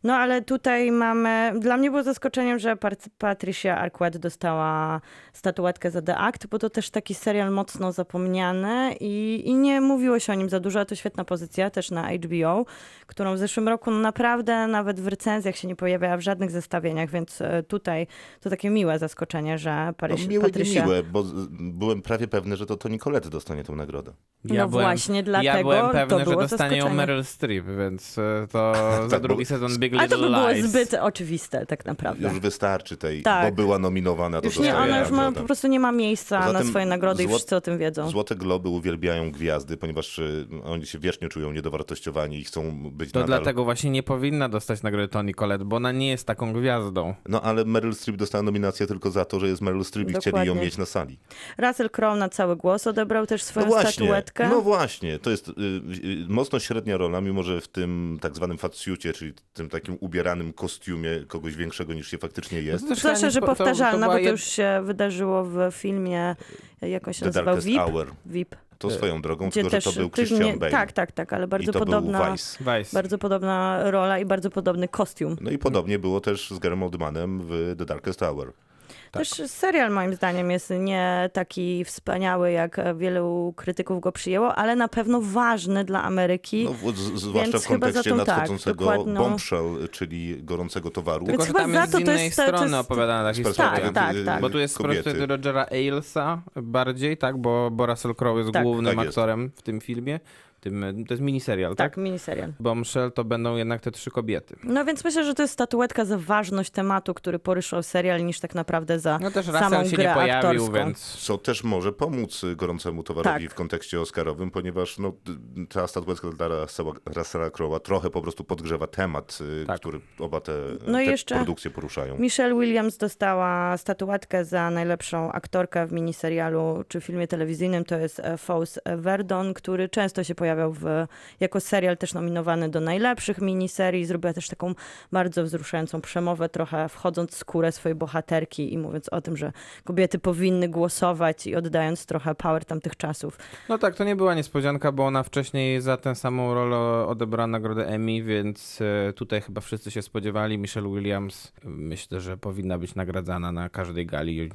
Speaker 3: No ale tutaj mamy, dla mnie było zaskoczeniem, że Pat- Patricia Arquette dostała statuetkę za The Act, bo to też taki serial mocno zapomniany i, i nie mówiło się o nim za dużo, a to świetna pozycja też na HBO, którą w zeszłym roku naprawdę nawet w recenzjach się nie pojawiała w żadnych zestawieniach, więc e, tutaj to takie miłe zaskoczenie, że
Speaker 2: No,
Speaker 3: Paryś,
Speaker 2: miłe,
Speaker 3: Patricia...
Speaker 2: niemiłe, bo byłem prawie pewny, że to Toni Collette dostanie tę nagrodę.
Speaker 3: No właśnie,
Speaker 4: ja
Speaker 3: dlatego
Speaker 4: byłem
Speaker 3: to
Speaker 4: pewny, że dostanie ją. Meryl Streep, więc e, to za
Speaker 2: Tak, bo-
Speaker 4: drugi sezon Big
Speaker 3: Ale
Speaker 4: Little
Speaker 3: to by było
Speaker 4: Lies.
Speaker 3: zbyt oczywiste tak naprawdę.
Speaker 2: Już wystarczy tej,
Speaker 3: Tak.
Speaker 2: bo była nominowana, to
Speaker 3: Już nie, ona już ma, po prostu nie ma miejsca
Speaker 2: Poza
Speaker 3: na swoje nagrody i
Speaker 2: złot-
Speaker 3: wszyscy o tym wiedzą.
Speaker 2: Złote Globy uwielbiają gwiazdy, ponieważ y, oni się wiecznie czują niedowartościowani i chcą być
Speaker 4: To
Speaker 2: nadal...
Speaker 4: dlatego właśnie nie powinna dostać nagrody Toni Collette, bo ona nie jest taką gwiazdą.
Speaker 2: No ale Meryl Streep dostała nominację tylko za to, że jest Meryl Streep i chcieli ją
Speaker 3: Dokładnie.
Speaker 2: mieć na sali.
Speaker 3: Russell Crowe na cały głos odebrał też
Speaker 2: No
Speaker 3: swoją
Speaker 2: właśnie,
Speaker 3: statuetkę.
Speaker 2: no właśnie, to jest y, y, mocno średnia rola, mimo że w tym tak zwanym fatsucie, czyli tym takim ubieranym kostiumie kogoś większego niż się faktycznie jest.
Speaker 4: To też
Speaker 3: Zwłaszcza, że
Speaker 4: nie- to- to
Speaker 3: powtarzalna, bo to
Speaker 4: jed-
Speaker 3: już się wydarzyło w filmie, jak on się
Speaker 2: The
Speaker 3: nazywał,
Speaker 2: Darkest
Speaker 3: VIP?
Speaker 2: Hour.
Speaker 3: VIP.
Speaker 2: To swoją drogą,
Speaker 3: Gdzie
Speaker 2: tylko że
Speaker 3: też
Speaker 2: to był Christian
Speaker 3: nie-
Speaker 2: Bale.
Speaker 3: Tak, tak, tak, ale bardzo podobna.
Speaker 2: Vice.
Speaker 3: bardzo podobna rola i bardzo podobny kostium.
Speaker 2: No i podobnie było też z Garem Oldmanem w The Darkest Hour.
Speaker 4: Tak.
Speaker 3: Też serial moim zdaniem jest nie taki wspaniały, jak wielu krytyków go przyjęło, ale na pewno ważny dla Ameryki.
Speaker 2: No, z, zwłaszcza
Speaker 3: Więc
Speaker 2: w
Speaker 3: chyba za
Speaker 2: kontekście
Speaker 3: tak,
Speaker 2: nadchodzącego
Speaker 3: dokładną-
Speaker 2: bombshell, czyli gorącego towaru.
Speaker 4: Tylko,
Speaker 3: Więc chyba
Speaker 4: tam
Speaker 3: za
Speaker 4: jest z
Speaker 3: to to
Speaker 4: innej
Speaker 3: jest- to
Speaker 4: strony
Speaker 3: jest-
Speaker 4: opowiadana ta historia.
Speaker 3: Tak, tak, tak.
Speaker 4: Bo tu jest
Speaker 2: kobiety.
Speaker 4: perspektywy Rogera Ailesa bardziej, tak? Bo, bo Russell Crowe jest
Speaker 3: Tak.
Speaker 4: głównym
Speaker 2: Tak jest.
Speaker 4: aktorem w tym filmie. Tym, to jest miniserial, tak?
Speaker 3: tak, miniserial.
Speaker 4: Bombshell to będą jednak te trzy kobiety.
Speaker 3: No więc myślę, że to jest statuetka za ważność tematu, który poruszał serial, niż tak naprawdę za
Speaker 4: No też
Speaker 3: samą
Speaker 4: się
Speaker 3: grę
Speaker 4: nie pojawił,
Speaker 3: aktorską.
Speaker 4: więc...
Speaker 2: Co też może pomóc gorącemu towarowi
Speaker 3: Tak.
Speaker 2: w kontekście Oscarowym, ponieważ no, ta statuetka dla Russella, Crowe'a trochę po prostu podgrzewa temat, y,
Speaker 4: Tak.
Speaker 2: który oba te,
Speaker 3: No
Speaker 2: te
Speaker 3: jeszcze-
Speaker 2: produkcje poruszają.
Speaker 3: Michelle Williams dostała statuetkę za najlepszą aktorkę w miniserialu czy filmie telewizyjnym. To jest e, Fausse Verdon, który często się pojawiał w, jako serial też nominowany do najlepszych miniserii. Zrobiła też taką bardzo wzruszającą przemowę, trochę wchodząc w skórę swojej bohaterki i mówiąc o tym, że kobiety powinny głosować i oddając trochę power tamtych czasów.
Speaker 4: No tak, to nie była niespodzianka, bo ona wcześniej za tę samą rolę odebrała nagrodę Emmy, więc e, tutaj chyba wszyscy się spodziewali. Michelle Williams myślę, że powinna być nagradzana na każdej gali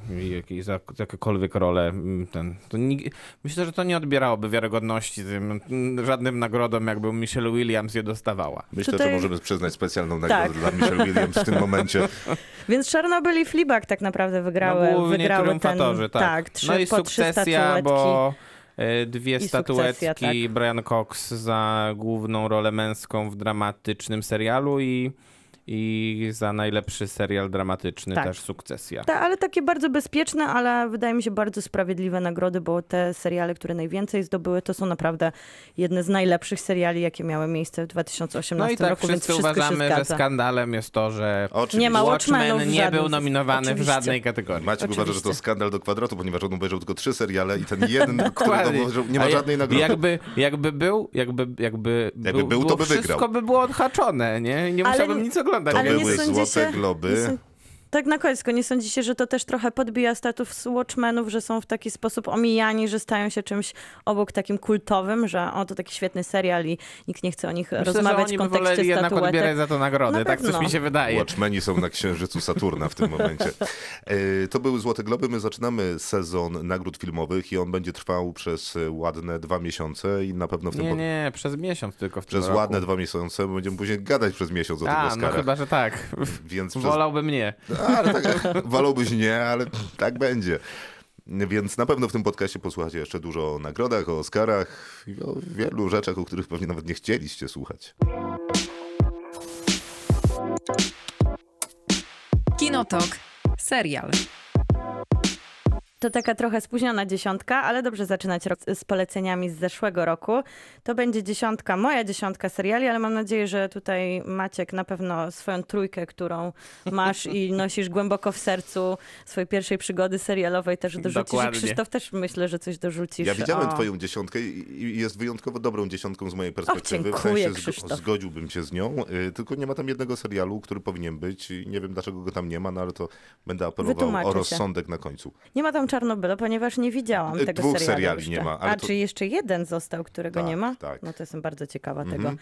Speaker 4: za jakąkolwiek rolę. mm, Ten, to ni- myślę, że to nie odbierałoby wiarygodności tym żadnym nagrodom, jakby Michelle Williams je dostawała.
Speaker 2: Myślę,
Speaker 3: Tutaj-
Speaker 2: że możemy przyznać specjalną nagrodę
Speaker 3: Tak.
Speaker 2: dla Michelle Williams w tym momencie.
Speaker 3: Więc Czarnobyl i Fleabag tak naprawdę wygrały,
Speaker 4: no, głównie
Speaker 3: wygrały ten...
Speaker 4: triumfatorzy, tak.
Speaker 3: trzy,
Speaker 4: no i sukcesja, bo e, dwie
Speaker 3: I
Speaker 4: statuetki,
Speaker 3: Sukcesja, tak.
Speaker 4: Brian Cox za główną rolę męską w dramatycznym serialu i, i za najlepszy serial dramatyczny
Speaker 3: Tak.
Speaker 4: też sukcesja.
Speaker 3: Tak, ale takie bardzo bezpieczne, ale wydaje mi się bardzo sprawiedliwe nagrody, bo te seriale, które najwięcej zdobyły, to są naprawdę jedne z najlepszych seriali, jakie miały miejsce w 2018
Speaker 4: No i tak
Speaker 3: roku, więc
Speaker 4: wszyscy
Speaker 3: wszystko
Speaker 4: uważamy,
Speaker 3: się
Speaker 4: że skandalem jest to, że
Speaker 2: Oczywiście.
Speaker 3: Nie ma Watchmenów w
Speaker 4: nie był nominowany w
Speaker 3: oczywiście.
Speaker 4: żadnej kategorii.
Speaker 2: Maciek uważa, że to skandal do kwadratu, ponieważ on obejrzał tylko trzy seriale i ten jeden, który obejrzał, nie ma żadnej nagrody.
Speaker 4: Jakby, jakby był, jakby, jakby,
Speaker 2: Jakby był,
Speaker 4: było
Speaker 2: to by
Speaker 4: wszystko
Speaker 2: wygrał.
Speaker 4: by było odhaczone, nie? Nie
Speaker 3: Ale
Speaker 4: musiałbym
Speaker 3: nie-
Speaker 4: nic oglądać.
Speaker 2: To
Speaker 3: ale nie
Speaker 2: były
Speaker 3: sądzicie-
Speaker 2: Złote Globy.
Speaker 3: Tak na koniec, nie sądzicie, że to też trochę podbija status Watchmenów, że są w taki sposób omijani, że stają się czymś obok takim kultowym, że o, to taki świetny serial i nikt nie chce o nich
Speaker 4: Myślę,
Speaker 3: rozmawiać
Speaker 4: że
Speaker 3: w
Speaker 4: oni by
Speaker 3: kontekście
Speaker 4: woleli jednak
Speaker 3: statuetek.
Speaker 4: odbierać za to nagrody.
Speaker 3: Na
Speaker 4: tak coś mi się wydaje.
Speaker 2: Watchmeni są na księżycu Saturna w tym momencie. E, To były Złote Globy. My zaczynamy sezon nagród filmowych i on będzie trwał przez ładne dwa miesiące i na pewno w tym
Speaker 4: Nie,
Speaker 2: pod-
Speaker 4: nie, przez miesiąc tylko w tym
Speaker 2: przez
Speaker 4: roku.
Speaker 2: ładne dwa miesiące bo będziemy później gadać przez miesiąc o tych
Speaker 4: A, no
Speaker 2: Oscarach.
Speaker 4: chyba, że tak.
Speaker 2: Więc przez...
Speaker 4: Wolałbym nie.
Speaker 2: Ale tak, nie, ale tak będzie. Więc na pewno w tym podcaście posłuchacie jeszcze dużo o nagrodach, o Oscarach i o wielu rzeczach, o których pewnie nawet nie chcieliście słuchać.
Speaker 1: Kinotok. Serial.
Speaker 3: To taka trochę spóźniona dziesiątka, ale dobrze zaczynać rok z poleceniami z zeszłego roku. To będzie dziesiątka, moja dziesiątka seriali, ale mam nadzieję, że tutaj Maciek na pewno swoją trójkę, którą masz i nosisz głęboko w sercu swojej pierwszej przygody serialowej też dorzucisz.
Speaker 4: Dokładnie.
Speaker 3: I Krzysztof też myślę, że coś dorzucisz.
Speaker 2: Ja widziałem
Speaker 3: o...
Speaker 2: twoją dziesiątkę i jest wyjątkowo dobrą dziesiątką z mojej perspektywy. w
Speaker 3: dziękuję,
Speaker 2: sensie zgo-
Speaker 3: Krzysztof.
Speaker 2: zgodziłbym się z nią, y, tylko nie ma tam jednego serialu, który powinien być i nie wiem dlaczego go tam nie ma, no ale to będę apelował o
Speaker 3: się.
Speaker 2: rozsądek na końcu.
Speaker 3: Nie ma tam Czarnobyla, ponieważ nie widziałam
Speaker 2: E,
Speaker 3: tego
Speaker 2: dwóch
Speaker 3: serialu
Speaker 2: seriali
Speaker 3: jeszcze.
Speaker 2: nie ma,
Speaker 3: A,
Speaker 2: to-
Speaker 3: czy jeszcze jeden został, którego
Speaker 2: Tak,
Speaker 3: nie ma?
Speaker 2: tak.
Speaker 3: No to jestem bardzo ciekawa
Speaker 2: Mhm.
Speaker 3: tego.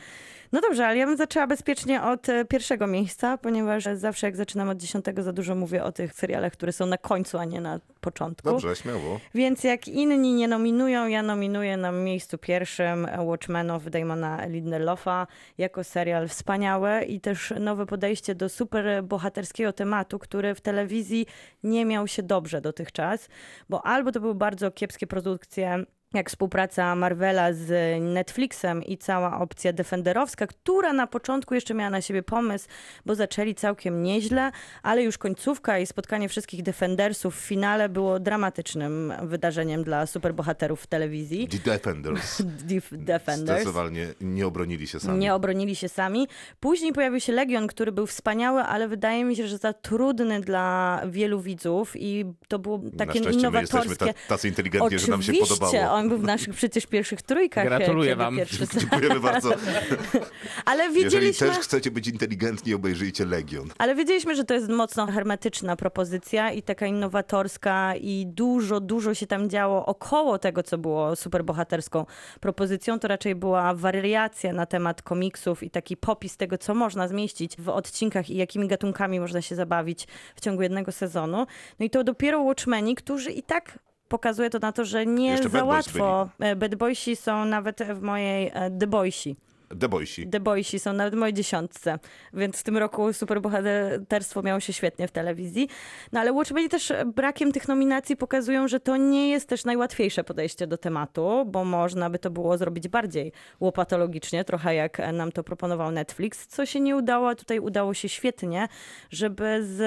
Speaker 3: No dobrze, ale ja bym zaczęła bezpiecznie od e, pierwszego miejsca, ponieważ zawsze jak zaczynam od dziesiątego za dużo mówię o tych serialach, które są na końcu, a nie na początku.
Speaker 2: Dobrze, śmiało.
Speaker 3: Więc jak inni nie nominują, ja nominuję na miejscu pierwszym Watchmenów Damona Lindelofa jako serial wspaniały i też nowe podejście do super bohaterskiego tematu, który w telewizji nie miał się dobrze dotychczas, bo albo to były bardzo kiepskie produkcje jak współpraca Marvela z Netflixem i cała opcja defenderowska, która na początku jeszcze miała na siebie pomysł, bo zaczęli całkiem nieźle, ale już końcówka i spotkanie wszystkich defendersów w finale było dramatycznym wydarzeniem dla superbohaterów w telewizji.
Speaker 2: The Defenders.
Speaker 3: Def- Defenders.
Speaker 2: Zdecydowanie nie obronili się sami.
Speaker 3: Nie obronili się sami. Później pojawił się Legion, który był wspaniały, ale wydaje mi się, że za trudny dla wielu widzów i to było
Speaker 2: Na
Speaker 3: takie
Speaker 2: szczęście my jesteśmy
Speaker 3: innowatorskie.
Speaker 2: ta, tacy inteligentni, że nam się podobało.
Speaker 3: Był w naszych przecież pierwszych trójkach.
Speaker 4: Gratuluję wam.
Speaker 3: Pierwszy...
Speaker 2: Dziękujemy bardzo.
Speaker 3: Ale
Speaker 2: Jeżeli
Speaker 3: wiedzieliśmy...
Speaker 2: też chcecie być inteligentni, obejrzyjcie Legion.
Speaker 3: Ale wiedzieliśmy, że to jest mocno hermetyczna propozycja i taka innowatorska i dużo, dużo się tam działo około tego, co było superbohaterską propozycją. To raczej była wariacja na temat komiksów i taki popis tego, co można zmieścić w odcinkach i jakimi gatunkami można się zabawić w ciągu jednego sezonu. No i to dopiero Watchmeni, którzy i tak pokazuje to na to, że nie
Speaker 2: Jeszcze
Speaker 3: za łatwo. E, Bad Boysi są nawet w mojej e, The Boysi.
Speaker 2: The Boysi.
Speaker 3: The Boysi są nawet w mojej dziesiątce, więc w tym roku superbohaterstwo miało się świetnie w telewizji. No ale Watchmeni też brakiem tych nominacji pokazują, że to nie jest też najłatwiejsze podejście do tematu, bo można by to było zrobić bardziej łopatologicznie, trochę jak nam to proponował Netflix, co się nie udało, a tutaj udało się świetnie, żeby z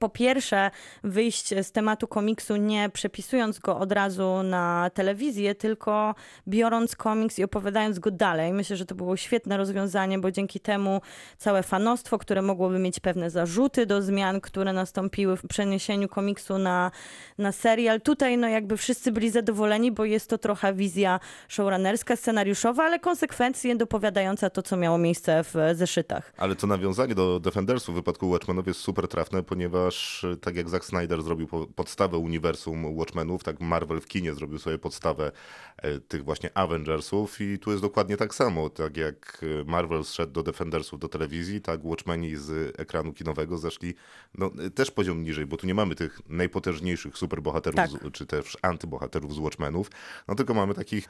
Speaker 3: po pierwsze, wyjść z tematu komiksu nie przepisując go od razu na telewizję, tylko biorąc komiks i opowiadając go dalej. Myślę, że to było świetne rozwiązanie, bo dzięki temu całe fanostwo, które mogłoby mieć pewne zarzuty do zmian, które nastąpiły w przeniesieniu komiksu na, na serial, tutaj no jakby wszyscy byli zadowoleni, bo jest to trochę wizja showrunnerska, scenariuszowa, ale konsekwencje dopowiadająca to, co miało miejsce w zeszytach.
Speaker 2: Ale to nawiązanie do Defendersów w wypadku Watchmenów jest super trafne, ponieważ tak jak Zack Snyder zrobił po- podstawę uniwersum Watchmenów, tak Marvel w kinie zrobił sobie podstawę e, tych właśnie Avengersów i tu jest dokładnie tak samo. Tak jak e, Marvel zszedł do Defendersów do telewizji, tak Watchmeni z ekranu kinowego zeszli no, e, też poziom niżej, bo tu nie mamy tych najpotężniejszych superbohaterów,
Speaker 3: Tak.
Speaker 2: z, czy też antybohaterów z Watchmenów, no tylko mamy takich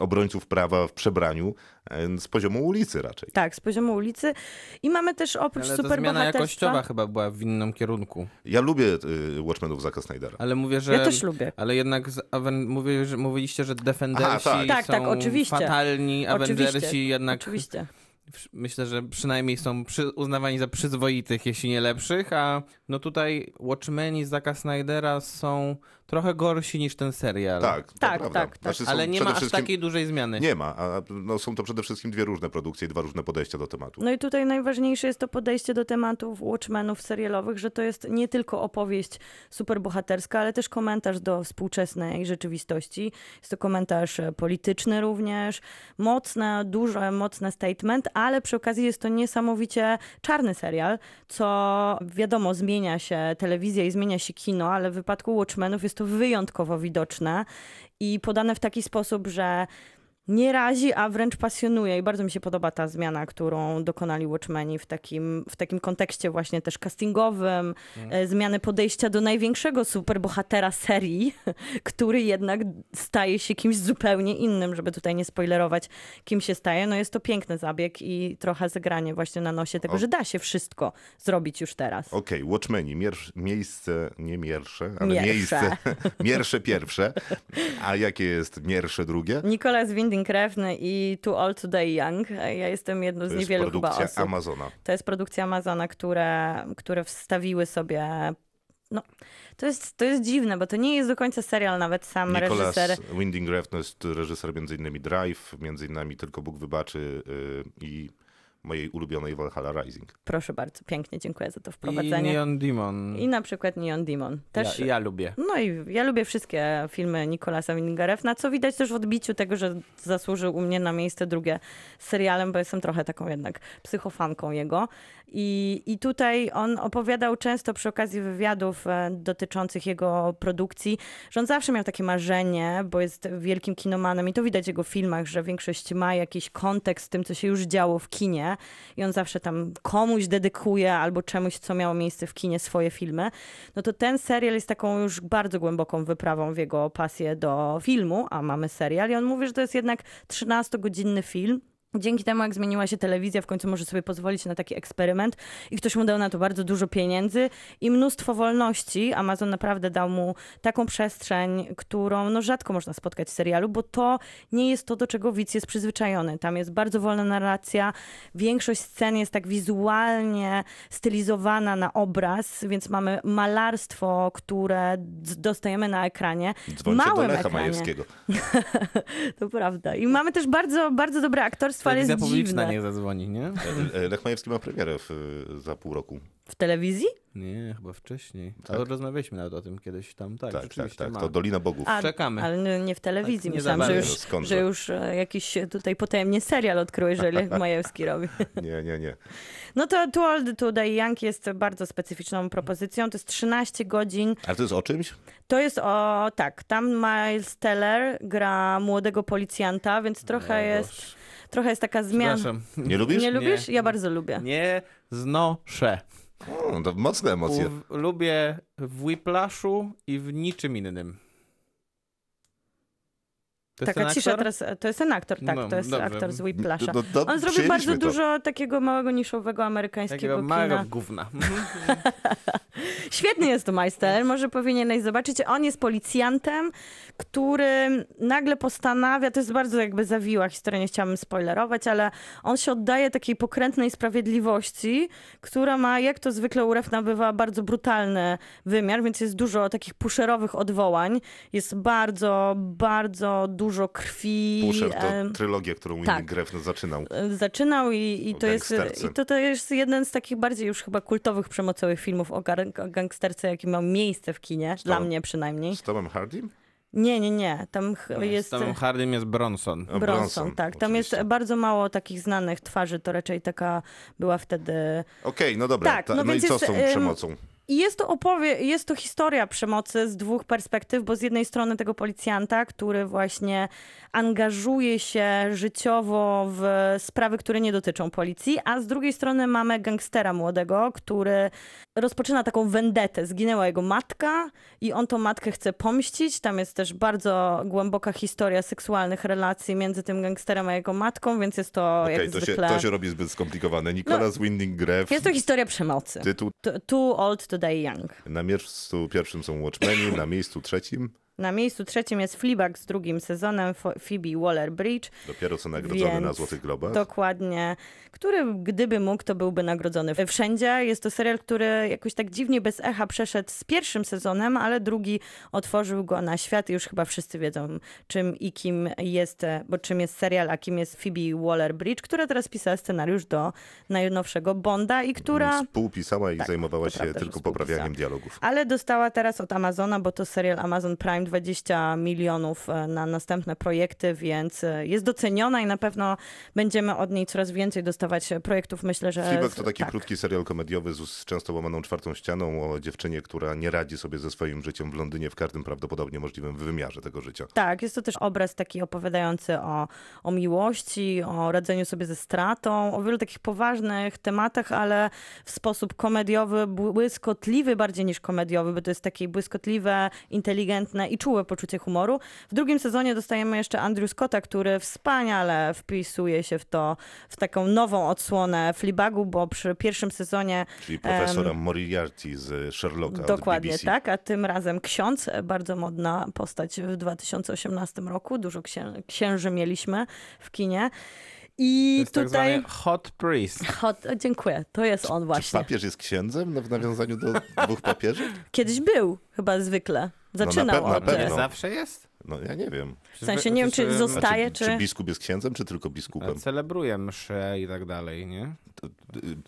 Speaker 2: obrońców prawa w przebraniu e, z poziomu ulicy raczej.
Speaker 3: Tak, z poziomu ulicy. I mamy też oprócz
Speaker 4: Ale to zmiana jakościowa chyba była w innym kierunku.
Speaker 2: Ja lubię y, Watchmenów Zacka Snydera.
Speaker 4: Ale mówię, że...
Speaker 3: Ja też lubię.
Speaker 4: Ale jednak z Aven... mówię, że mówiliście, że Defendersi
Speaker 2: Aha, tak.
Speaker 3: Tak,
Speaker 4: są
Speaker 3: tak, oczywiście.
Speaker 4: fatalni, Avengersi
Speaker 3: Oczywiście,
Speaker 4: jednak...
Speaker 3: Oczywiście.
Speaker 4: Myślę, że przynajmniej są przy... uznawani za przyzwoitych, jeśli nie lepszych, a no tutaj Watchmeni z Zacka Snydera są trochę gorsi niż ten serial.
Speaker 2: Tak,
Speaker 3: Tak, tak, tak.
Speaker 2: Znaczy
Speaker 4: Ale nie ma aż
Speaker 2: wszystkim-
Speaker 4: takiej dużej zmiany.
Speaker 2: Nie ma, a no, są to przede wszystkim dwie różne produkcje i dwa różne podejścia do tematu.
Speaker 3: No i tutaj najważniejsze jest to podejście do tematów Watchmenów serialowych, że to jest nie tylko opowieść superbohaterska, ale też komentarz do współczesnej rzeczywistości. Jest to komentarz e, polityczny również, mocne, duże, mocne statement, ale przy okazji jest to niesamowicie czarny serial, co wiadomo, zmienia się telewizja i zmienia się kino, ale w wypadku Watchmenów jest to wyjątkowo widoczne i podane w taki sposób, że nie razi, a wręcz pasjonuje i bardzo mi się podoba ta zmiana, którą dokonali Watchmeni w takim, w takim kontekście właśnie też castingowym, e, zmiany podejścia do największego superbohatera serii, który jednak staje się kimś zupełnie innym, żeby tutaj nie spoilerować, kim się staje. No jest to piękny zabieg i trochę zagranie właśnie na nosie tego,
Speaker 2: O.
Speaker 3: że da się wszystko zrobić już teraz.
Speaker 2: Okej, Watchmeni, mier- miejsce, nie miersze, ale
Speaker 3: Miersze.
Speaker 2: miejsce, miersze pierwsze. A jakie jest miersze drugie?
Speaker 3: Nicolas Winding Refn i Too Old to Die Young. Ja jestem jedną z
Speaker 2: To jest
Speaker 3: niewielu chyba
Speaker 2: produkcja
Speaker 3: osób.
Speaker 2: Amazona.
Speaker 3: To jest produkcja Amazona, które, które wstawiły sobie. No, to jest, to jest dziwne, bo to nie jest do końca serial, nawet sam
Speaker 2: Nicholas
Speaker 3: reżyser.
Speaker 2: Winding Refn jest reżyser między innymi Drive, między innymi Tylko Bóg wybaczy yy, i mojej ulubionej Valhalla Rising.
Speaker 3: Proszę bardzo, pięknie, dziękuję za to
Speaker 4: I
Speaker 3: wprowadzenie. I,
Speaker 4: Neon Demon.
Speaker 3: na przykład Neon Demon. Też,
Speaker 4: Ja, ja lubię.
Speaker 3: No i ja lubię wszystkie filmy Nicolasa Windinga Refna, co widać też w odbiciu tego, że zasłużył u mnie na miejsce drugie z serialem, bo jestem trochę taką jednak psychofanką jego. I, I tutaj on opowiadał często przy okazji wywiadów e, dotyczących jego produkcji, że on zawsze miał takie marzenie, bo jest wielkim kinomanem i to widać w jego filmach, że większość ma jakiś kontekst z tym, co się już działo w kinie i on zawsze tam komuś dedykuje albo czemuś, co miało miejsce w kinie, swoje filmy. No to ten serial jest taką już bardzo głęboką wyprawą w jego pasję do filmu, a mamy serial i on mówi, że to jest jednak 13-godzinny film. Dzięki temu, jak zmieniła się telewizja, w końcu może sobie pozwolić na taki eksperyment i ktoś mu dał na to bardzo dużo pieniędzy i mnóstwo wolności. Amazon naprawdę dał mu taką przestrzeń, którą no, rzadko można spotkać w serialu, bo to nie jest to, do czego widz jest przyzwyczajony. Tam jest bardzo wolna narracja, większość scen jest tak wizualnie stylizowana na obraz, więc mamy malarstwo, które dostajemy na ekranie.
Speaker 2: Dzwońcie do
Speaker 3: Małym
Speaker 2: Lecha
Speaker 3: ekranie.
Speaker 2: Majewskiego.
Speaker 3: To prawda. I mamy też bardzo, bardzo dobre aktorstwo fal jest
Speaker 4: publiczna
Speaker 3: dziwne.
Speaker 4: niech zadzwoni, nie?
Speaker 2: E, Lech Majewski ma premierę w, za pół roku.
Speaker 3: W telewizji?
Speaker 4: Nie, chyba wcześniej.
Speaker 2: Tak?
Speaker 4: To rozmawialiśmy nawet o tym kiedyś tam. Tak,
Speaker 2: Tak, tak,
Speaker 4: rzeczywiście
Speaker 2: tak. To Dolina Bogów.
Speaker 3: A,
Speaker 4: Czekamy.
Speaker 3: Ale nie- w telewizji.
Speaker 4: Tak, nie
Speaker 3: Myślałam, że już, że już e, jakiś tutaj potajemnie serial odkryłeś, że Lech Majewski robi.
Speaker 2: Nie, nie, nie.
Speaker 3: No to Too Old to Die Young jest bardzo specyficzną propozycją. To jest 13 godzin.
Speaker 2: Ale to jest o czymś?
Speaker 3: To jest o, tak, tam Miles Teller gra młodego policjanta, więc trochę
Speaker 4: Nie,
Speaker 3: jest. Trochę jest taka zmiana.
Speaker 2: Nie lubisz?
Speaker 3: Nie
Speaker 4: Nie.
Speaker 3: lubisz? Ja bardzo lubię.
Speaker 4: Nie znoszę.
Speaker 2: O, to mocne emocje.
Speaker 4: W, lubię w Whiplashu i w niczym innym. To
Speaker 3: Taka cisza
Speaker 4: aktor?
Speaker 3: teraz, to jest ten aktor, tak,
Speaker 4: No,
Speaker 3: to jest
Speaker 4: dobrze.
Speaker 3: aktor z Whiplasha.
Speaker 2: No, no,
Speaker 3: On zrobił bardzo
Speaker 2: to.
Speaker 3: dużo takiego małego, niszowego amerykańskiego
Speaker 4: Takiego
Speaker 3: kina.
Speaker 4: małego gówna. Mhm.
Speaker 3: Świetny jest to Meister, może powinieneś zobaczyć. On jest policjantem, który nagle postanawia, to jest bardzo jakby zawiła historia, nie chciałabym spoilerować, ale on się oddaje takiej pokrętnej sprawiedliwości, która ma, jak to zwykle u REF nabywa, bardzo brutalny wymiar, więc jest dużo takich pusherowych odwołań. Jest bardzo, bardzo dużo krwi.
Speaker 2: Pusher to trylogia, którą
Speaker 3: tak.
Speaker 2: Winnie Grefn zaczynał.
Speaker 3: zaczynał i, i to, jest, i to, to jest jeden z takich bardziej już chyba kultowych przemocowych filmów o, gar- o gangsterce, jaki miał miejsce w kinie, dla mnie przynajmniej.
Speaker 2: Z Tomem Hardym?
Speaker 3: Nie, nie, nie, tam ch- jest
Speaker 4: Z Tomem Hardym jest Bronson.
Speaker 3: Bronson,
Speaker 2: Bronson,
Speaker 3: tak. Tam jest
Speaker 2: oczywiście.
Speaker 3: bardzo mało takich znanych twarzy, to raczej taka była wtedy...
Speaker 2: Okej, no dobra.
Speaker 3: Tak,
Speaker 2: Ta,
Speaker 3: no
Speaker 2: no, i
Speaker 3: więc
Speaker 2: co
Speaker 3: jest,
Speaker 2: z tą
Speaker 3: em,
Speaker 2: przemocą?
Speaker 3: I jest to opowie, jest to historia przemocy z dwóch perspektyw, bo z jednej strony tego policjanta, który właśnie angażuje się życiowo w sprawy, które nie dotyczą policji, a z drugiej strony mamy gangstera młodego, który rozpoczyna taką vendetę. Zginęła jego matka i on tą matkę chce pomścić. Tam jest też bardzo głęboka historia seksualnych relacji między tym gangsterem a jego matką, więc jest to
Speaker 2: Okej,
Speaker 3: jak
Speaker 2: to, się,
Speaker 3: zwykle... No,
Speaker 2: to się robi zbyt skomplikowane. Nicolas Winding Grefn,
Speaker 3: Jest to historia przemocy.
Speaker 2: tytuł.
Speaker 3: T- Too old young.
Speaker 2: Na miejscu pierwszym są Watchmeni, na miejscu trzecim
Speaker 3: Na miejscu trzecim jest Fleabag z drugim sezonem Phoebe Waller-Bridge.
Speaker 2: dopiero co nagrodzony na Złotych Globach.
Speaker 3: Dokładnie. Który, gdyby mógł, to byłby nagrodzony wszędzie. Jest to serial, który jakoś tak dziwnie bez echa przeszedł z pierwszym sezonem, ale drugi otworzył go na świat i już chyba wszyscy wiedzą, czym i kim jest, e, bo czym jest serial, a kim jest Phoebe Waller-Bridge, która teraz pisała scenariusz do najnowszego Bonda i która...
Speaker 2: Współpisała i
Speaker 3: Tak,
Speaker 2: zajmowała się
Speaker 3: prawda,
Speaker 2: tylko poprawianiem dialogów.
Speaker 3: Ale dostała teraz od Amazona, bo to serial Amazon Prime 20 milionów e, na następne projekty, więc e, jest doceniona i na pewno będziemy od niej coraz więcej dostawać projektów. Myślę, że.
Speaker 2: Fleabag to taki
Speaker 3: tak.
Speaker 2: krótki serial komediowy z z często łamaną czwartą ścianą o dziewczynie, która nie radzi sobie ze swoim życiem w Londynie w każdym prawdopodobnie możliwym wymiarze tego życia.
Speaker 3: Tak, jest to też obraz taki opowiadający o, o miłości, o radzeniu sobie ze stratą, o wielu takich poważnych tematach, ale w sposób komediowy, błyskotliwy bardziej niż komediowy, bo to jest takie błyskotliwe, inteligentne i czułe poczucie humoru. W drugim sezonie dostajemy jeszcze Andrew Scotta, który wspaniale wpisuje się w to, w taką nową odsłonę Fleabagu, bo przy pierwszym sezonie
Speaker 2: Czyli profesora Moriarty z Sherlocka od
Speaker 3: Dokładnie tak, a tym razem ksiądz, e, bardzo modna postać w 2018 roku. Dużo księ- księży mieliśmy w kinie.
Speaker 4: To
Speaker 3: I
Speaker 4: jest tak
Speaker 3: tutaj.
Speaker 4: zwany hot priest.
Speaker 3: Hot, o, dziękuję, to jest on
Speaker 2: Czy
Speaker 3: właśnie.
Speaker 2: papież jest księdzem no, w nawiązaniu do dwóch papieży?
Speaker 3: Kiedyś był, chyba zwykle. Zaczynał
Speaker 2: No, na pe-
Speaker 3: od.
Speaker 2: na
Speaker 4: Nie
Speaker 2: pewno.
Speaker 4: zawsze jest?
Speaker 2: No ja nie wiem.
Speaker 3: W sensie nie wiem, czy
Speaker 4: Przecież,
Speaker 3: zosta-
Speaker 2: A
Speaker 3: Staje,
Speaker 2: czy,
Speaker 3: czy-
Speaker 2: czy biskup jest księdzem, czy tylko biskupem?
Speaker 4: Celebruje msze i tak dalej, nie?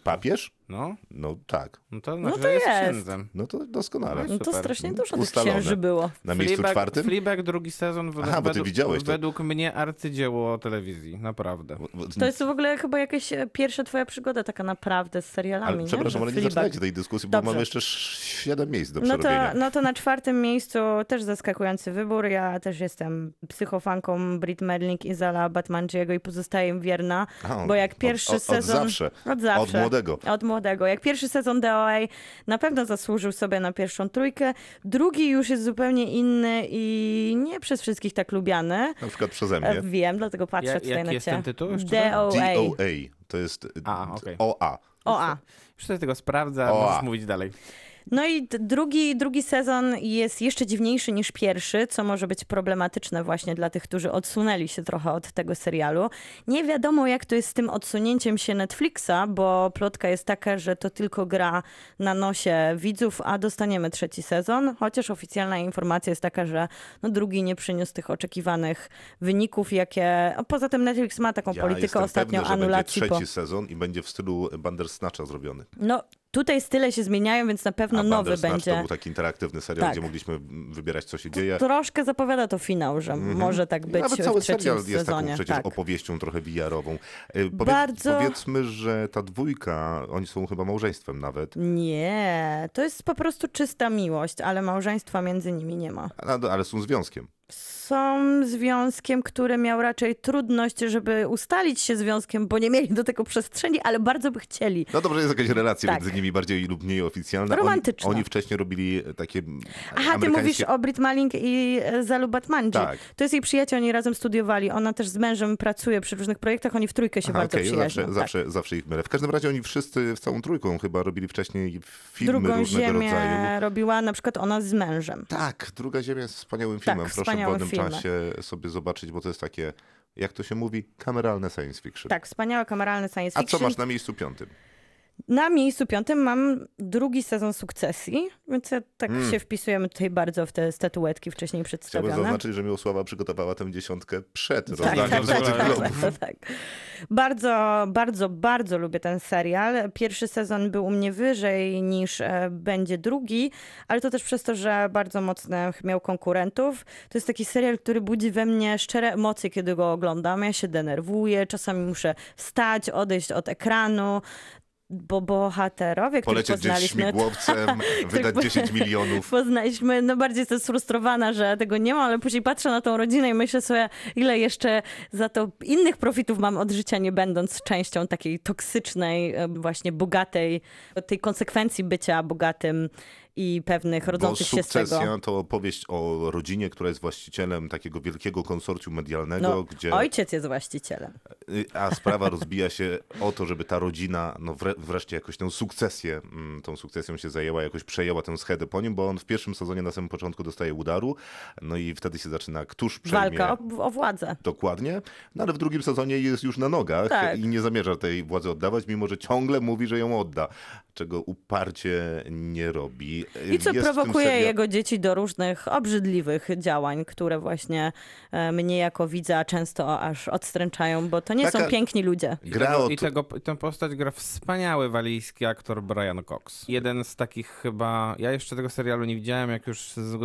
Speaker 2: Papież?
Speaker 4: No,
Speaker 2: No tak.
Speaker 4: no to znaczy,
Speaker 3: to
Speaker 4: że jest
Speaker 3: jest.
Speaker 4: księdzem.
Speaker 2: No to doskonale.
Speaker 3: No to
Speaker 4: super.
Speaker 3: strasznie dużo tych
Speaker 2: Ustalone.
Speaker 3: księży było.
Speaker 2: Na miejscu
Speaker 4: Fleabag-
Speaker 2: czwartym?
Speaker 4: Fleabag drugi sezon w,
Speaker 2: Aha, bo ty
Speaker 4: według,
Speaker 2: widziałeś to.
Speaker 4: według mnie arcydzieło telewizji, naprawdę.
Speaker 3: To jest w ogóle chyba jakaś e, pierwsza twoja przygoda taka naprawdę z serialami,
Speaker 2: Ale
Speaker 3: nie?
Speaker 2: przepraszam, ale nie zaczynajcie tej dyskusji, bo
Speaker 3: Dobrze.
Speaker 2: mamy jeszcze sz- siedem miejsc do
Speaker 3: No to, no to na czwartym miejscu też zaskakujący wybór. Ja też jestem psychofanką Brit Merling i Zala Batmangiego i pozostaję wierna,
Speaker 2: A,
Speaker 3: bo jak
Speaker 2: od-
Speaker 3: pierwszy
Speaker 2: od, od,
Speaker 3: sezon...
Speaker 2: zawsze.
Speaker 3: Od zawsze.
Speaker 2: Od młodego.
Speaker 3: Od młodego. Jak pierwszy sezon DOA na pewno zasłużył sobie na pierwszą trójkę, drugi już jest zupełnie inny i nie przez wszystkich tak lubiany.
Speaker 2: Na przykład przeze
Speaker 3: E,
Speaker 2: mnie.
Speaker 3: Wiem, dlatego patrzę
Speaker 4: Ja-
Speaker 3: tutaj
Speaker 4: jaki
Speaker 3: na
Speaker 4: jest
Speaker 3: cię.
Speaker 4: ten tytuł?
Speaker 3: DOA.
Speaker 2: DOA. To jest
Speaker 4: A, okej.
Speaker 2: OA.
Speaker 3: OA.
Speaker 4: Już sobie tego sprawdza,
Speaker 2: O,
Speaker 4: możesz mówić dalej.
Speaker 3: No i drugi, drugi sezon jest jeszcze dziwniejszy niż pierwszy, co może być problematyczne właśnie dla tych, którzy odsunęli się trochę od tego serialu. Nie wiadomo, jak to jest z tym odsunięciem się Netflixa, bo plotka jest taka, że to tylko gra na nosie widzów, a dostaniemy trzeci sezon, chociaż oficjalna informacja jest taka, że no drugi nie przyniósł tych oczekiwanych wyników, jakie... a Poza tym Netflix ma taką
Speaker 2: Ja
Speaker 3: politykę ostatnio
Speaker 2: pewny, że
Speaker 3: anulacji
Speaker 2: będzie
Speaker 3: po...
Speaker 2: trzeci sezon i będzie w stylu Bandersnatcha zrobiony.
Speaker 3: No tutaj style się zmieniają, więc na pewno
Speaker 2: A
Speaker 3: nowy będzie...
Speaker 2: to był taki interaktywny serial,
Speaker 3: Tak.
Speaker 2: gdzie mogliśmy wybierać, co się dzieje.
Speaker 3: Troszkę zapowiada to finał, że może tak być
Speaker 2: Nawet cały
Speaker 3: w trzecim
Speaker 2: serial jest taką
Speaker 3: sezonie.
Speaker 2: przecież
Speaker 3: tak.
Speaker 2: opowieścią trochę VR-ową. E, Powiedz,
Speaker 3: Bardzo-
Speaker 2: Powiedzmy, że ta dwójka, oni są chyba małżeństwem nawet,
Speaker 3: Nie, to jest po prostu czysta miłość, ale małżeństwa między nimi nie ma.
Speaker 2: ale ale są związkiem.
Speaker 3: Są związkiem, który miał raczej trudność, żeby ustalić się związkiem, bo nie mieli do tego przestrzeni, ale bardzo by chcieli.
Speaker 2: No dobrze, jest jakaś relacja
Speaker 3: Tak.
Speaker 2: między nimi bardziej lub mniej oficjalna.
Speaker 3: Romantyczna.
Speaker 2: Oni, oni wcześniej robili takie
Speaker 3: Aha, ty
Speaker 2: amerykańskie...
Speaker 3: mówisz o Brit Malling i e, Zalu Batmanji.
Speaker 2: Tak.
Speaker 3: To jest jej przyjaciel, oni razem studiowali. Ona też z mężem pracuje przy różnych projektach, oni w trójkę się
Speaker 2: Aha,
Speaker 3: bardzo przyjaźnią.
Speaker 2: zawsze,
Speaker 3: tak.
Speaker 2: zawsze, zawsze ich mylę. W każdym razie oni wszyscy z całą trójką chyba robili wcześniej filmy
Speaker 3: Drugą
Speaker 2: różnego
Speaker 3: ziemię
Speaker 2: rodzaju.
Speaker 3: robiła na przykład ona z mężem.
Speaker 2: Tak, Druga Ziemia jest wspaniałym filmem. Proszę w
Speaker 3: wspaniałym filmem.
Speaker 2: czasie sobie zobaczyć, bo to jest takie, jak to się mówi, kameralne science fiction.
Speaker 3: Tak, wspaniałe kameralne science
Speaker 2: A
Speaker 3: fiction.
Speaker 2: co masz na miejscu piątym?
Speaker 3: Na miejscu piątym mam drugi sezon sukcesji, więc ja tak się wpisujemy tutaj bardzo w te statuetki wcześniej
Speaker 2: Hmm. Chciałbym
Speaker 3: przedstawione.
Speaker 2: zaznaczyć, że Miłosława przygotowała tę dziesiątkę przed
Speaker 3: Tak,
Speaker 2: rozdaniem
Speaker 3: tak, tak,
Speaker 2: Złotych
Speaker 3: tak,
Speaker 2: Globów.
Speaker 3: tak, tak. Bardzo, bardzo, bardzo lubię ten serial. Pierwszy sezon był u mnie wyżej niż e, będzie drugi, ale to też przez to, że bardzo mocnych miał konkurentów. To jest taki serial, który budzi we mnie szczere emocje, kiedy go oglądam. Ja się denerwuję, czasami muszę wstać, odejść od ekranu. Bo bohaterowie, których
Speaker 2: Polecieć gdzieś
Speaker 3: poznaliśmy,
Speaker 2: śmigłowcem, wydać
Speaker 3: po-
Speaker 2: 10 milionów.
Speaker 3: poznaliśmy, no bardziej jestem sfrustrowana, że tego nie ma, ale później patrzę na tą rodzinę i myślę sobie, ile jeszcze za to innych profitów mam od życia, nie będąc częścią takiej toksycznej, e, właśnie bogatej, tej konsekwencji bycia bogatym i pewnych
Speaker 2: Bo
Speaker 3: rodzących się z tego.
Speaker 2: Sukcesja to opowieść o rodzinie, która jest właścicielem takiego wielkiego konsorcjum medialnego,
Speaker 3: No,
Speaker 2: gdzie...
Speaker 3: Ojciec jest właścicielem.
Speaker 2: Y, A sprawa rozbija się o to, żeby ta rodzina no wre, wreszcie jakoś tę sukcesję, mm, tą sukcesją się zajęła, jakoś przejęła tę schedę po nim, bo on w pierwszym sezonie na samym początku dostaje udaru, no i wtedy się zaczyna, któż przejmie...
Speaker 3: Walka o, o władzę.
Speaker 2: Dokładnie, no ale w drugim sezonie jest już na nogach
Speaker 3: Tak.
Speaker 2: i nie zamierza tej władzy oddawać, mimo że ciągle mówi, że ją odda, czego uparcie nie robi.
Speaker 3: I co
Speaker 2: Jest
Speaker 3: prowokuje
Speaker 2: seria-
Speaker 3: jego dzieci do różnych obrzydliwych działań, które właśnie e, mnie jako widza często aż odstręczają, bo to nie
Speaker 2: Taka-
Speaker 3: są piękni ludzie.
Speaker 4: I,
Speaker 2: Gra
Speaker 4: tego, I tego, tę postać gra wspaniały walijski aktor Brian Cox. Jeden z takich chyba, ja jeszcze tego serialu nie widziałem, jak już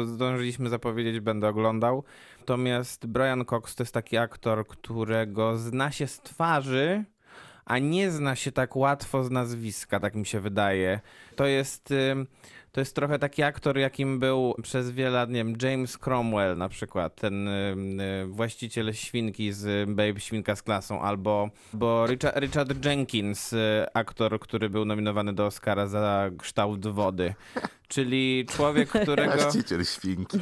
Speaker 4: zdążyliśmy zapowiedzieć, będę oglądał. Natomiast Brian Cox to jest taki aktor, którego zna się z twarzy, a nie zna się tak łatwo z nazwiska, tak mi się wydaje. To jest... To jest trochę taki aktor, jakim był przez wiele lat, nie wiem, James Cromwell na przykład, ten y, y, właściciel świnki z Babe Świnka z klasą, albo bo Richard, Richard Jenkins, y, aktor, który był nominowany do Oscara za kształt wody. Czyli człowiek, którego...
Speaker 2: Właściciel świnki.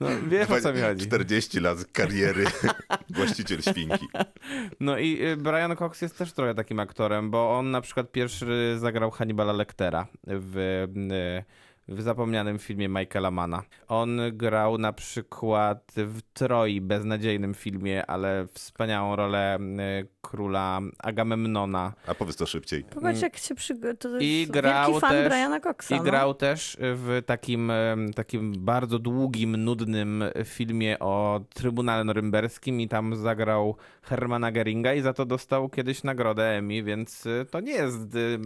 Speaker 4: No, wiesz o co mi chodzi.
Speaker 2: 40 lat kariery właściciel świnki.
Speaker 4: No i y, Brian Cox jest też trochę takim aktorem, bo on na przykład pierwszy zagrał Hannibala Lectera w, y, w zapomnianym filmie Michaela Mana. On grał na przykład w Troi, beznadziejnym filmie, ale wspaniałą rolę y, króla Agamemnona.
Speaker 2: A powiedz to szybciej.
Speaker 3: Popatrz, jak się przygotowuje. To jest
Speaker 4: I grał
Speaker 3: wielki fan
Speaker 4: też-
Speaker 3: Briana Coxa.
Speaker 4: I
Speaker 3: no.
Speaker 4: grał też w takim, takim bardzo długim, nudnym filmie o Trybunale Norymberskim i tam zagrał Hermana Geringa i za to dostał kiedyś nagrodę Emmy, więc to nie jest y,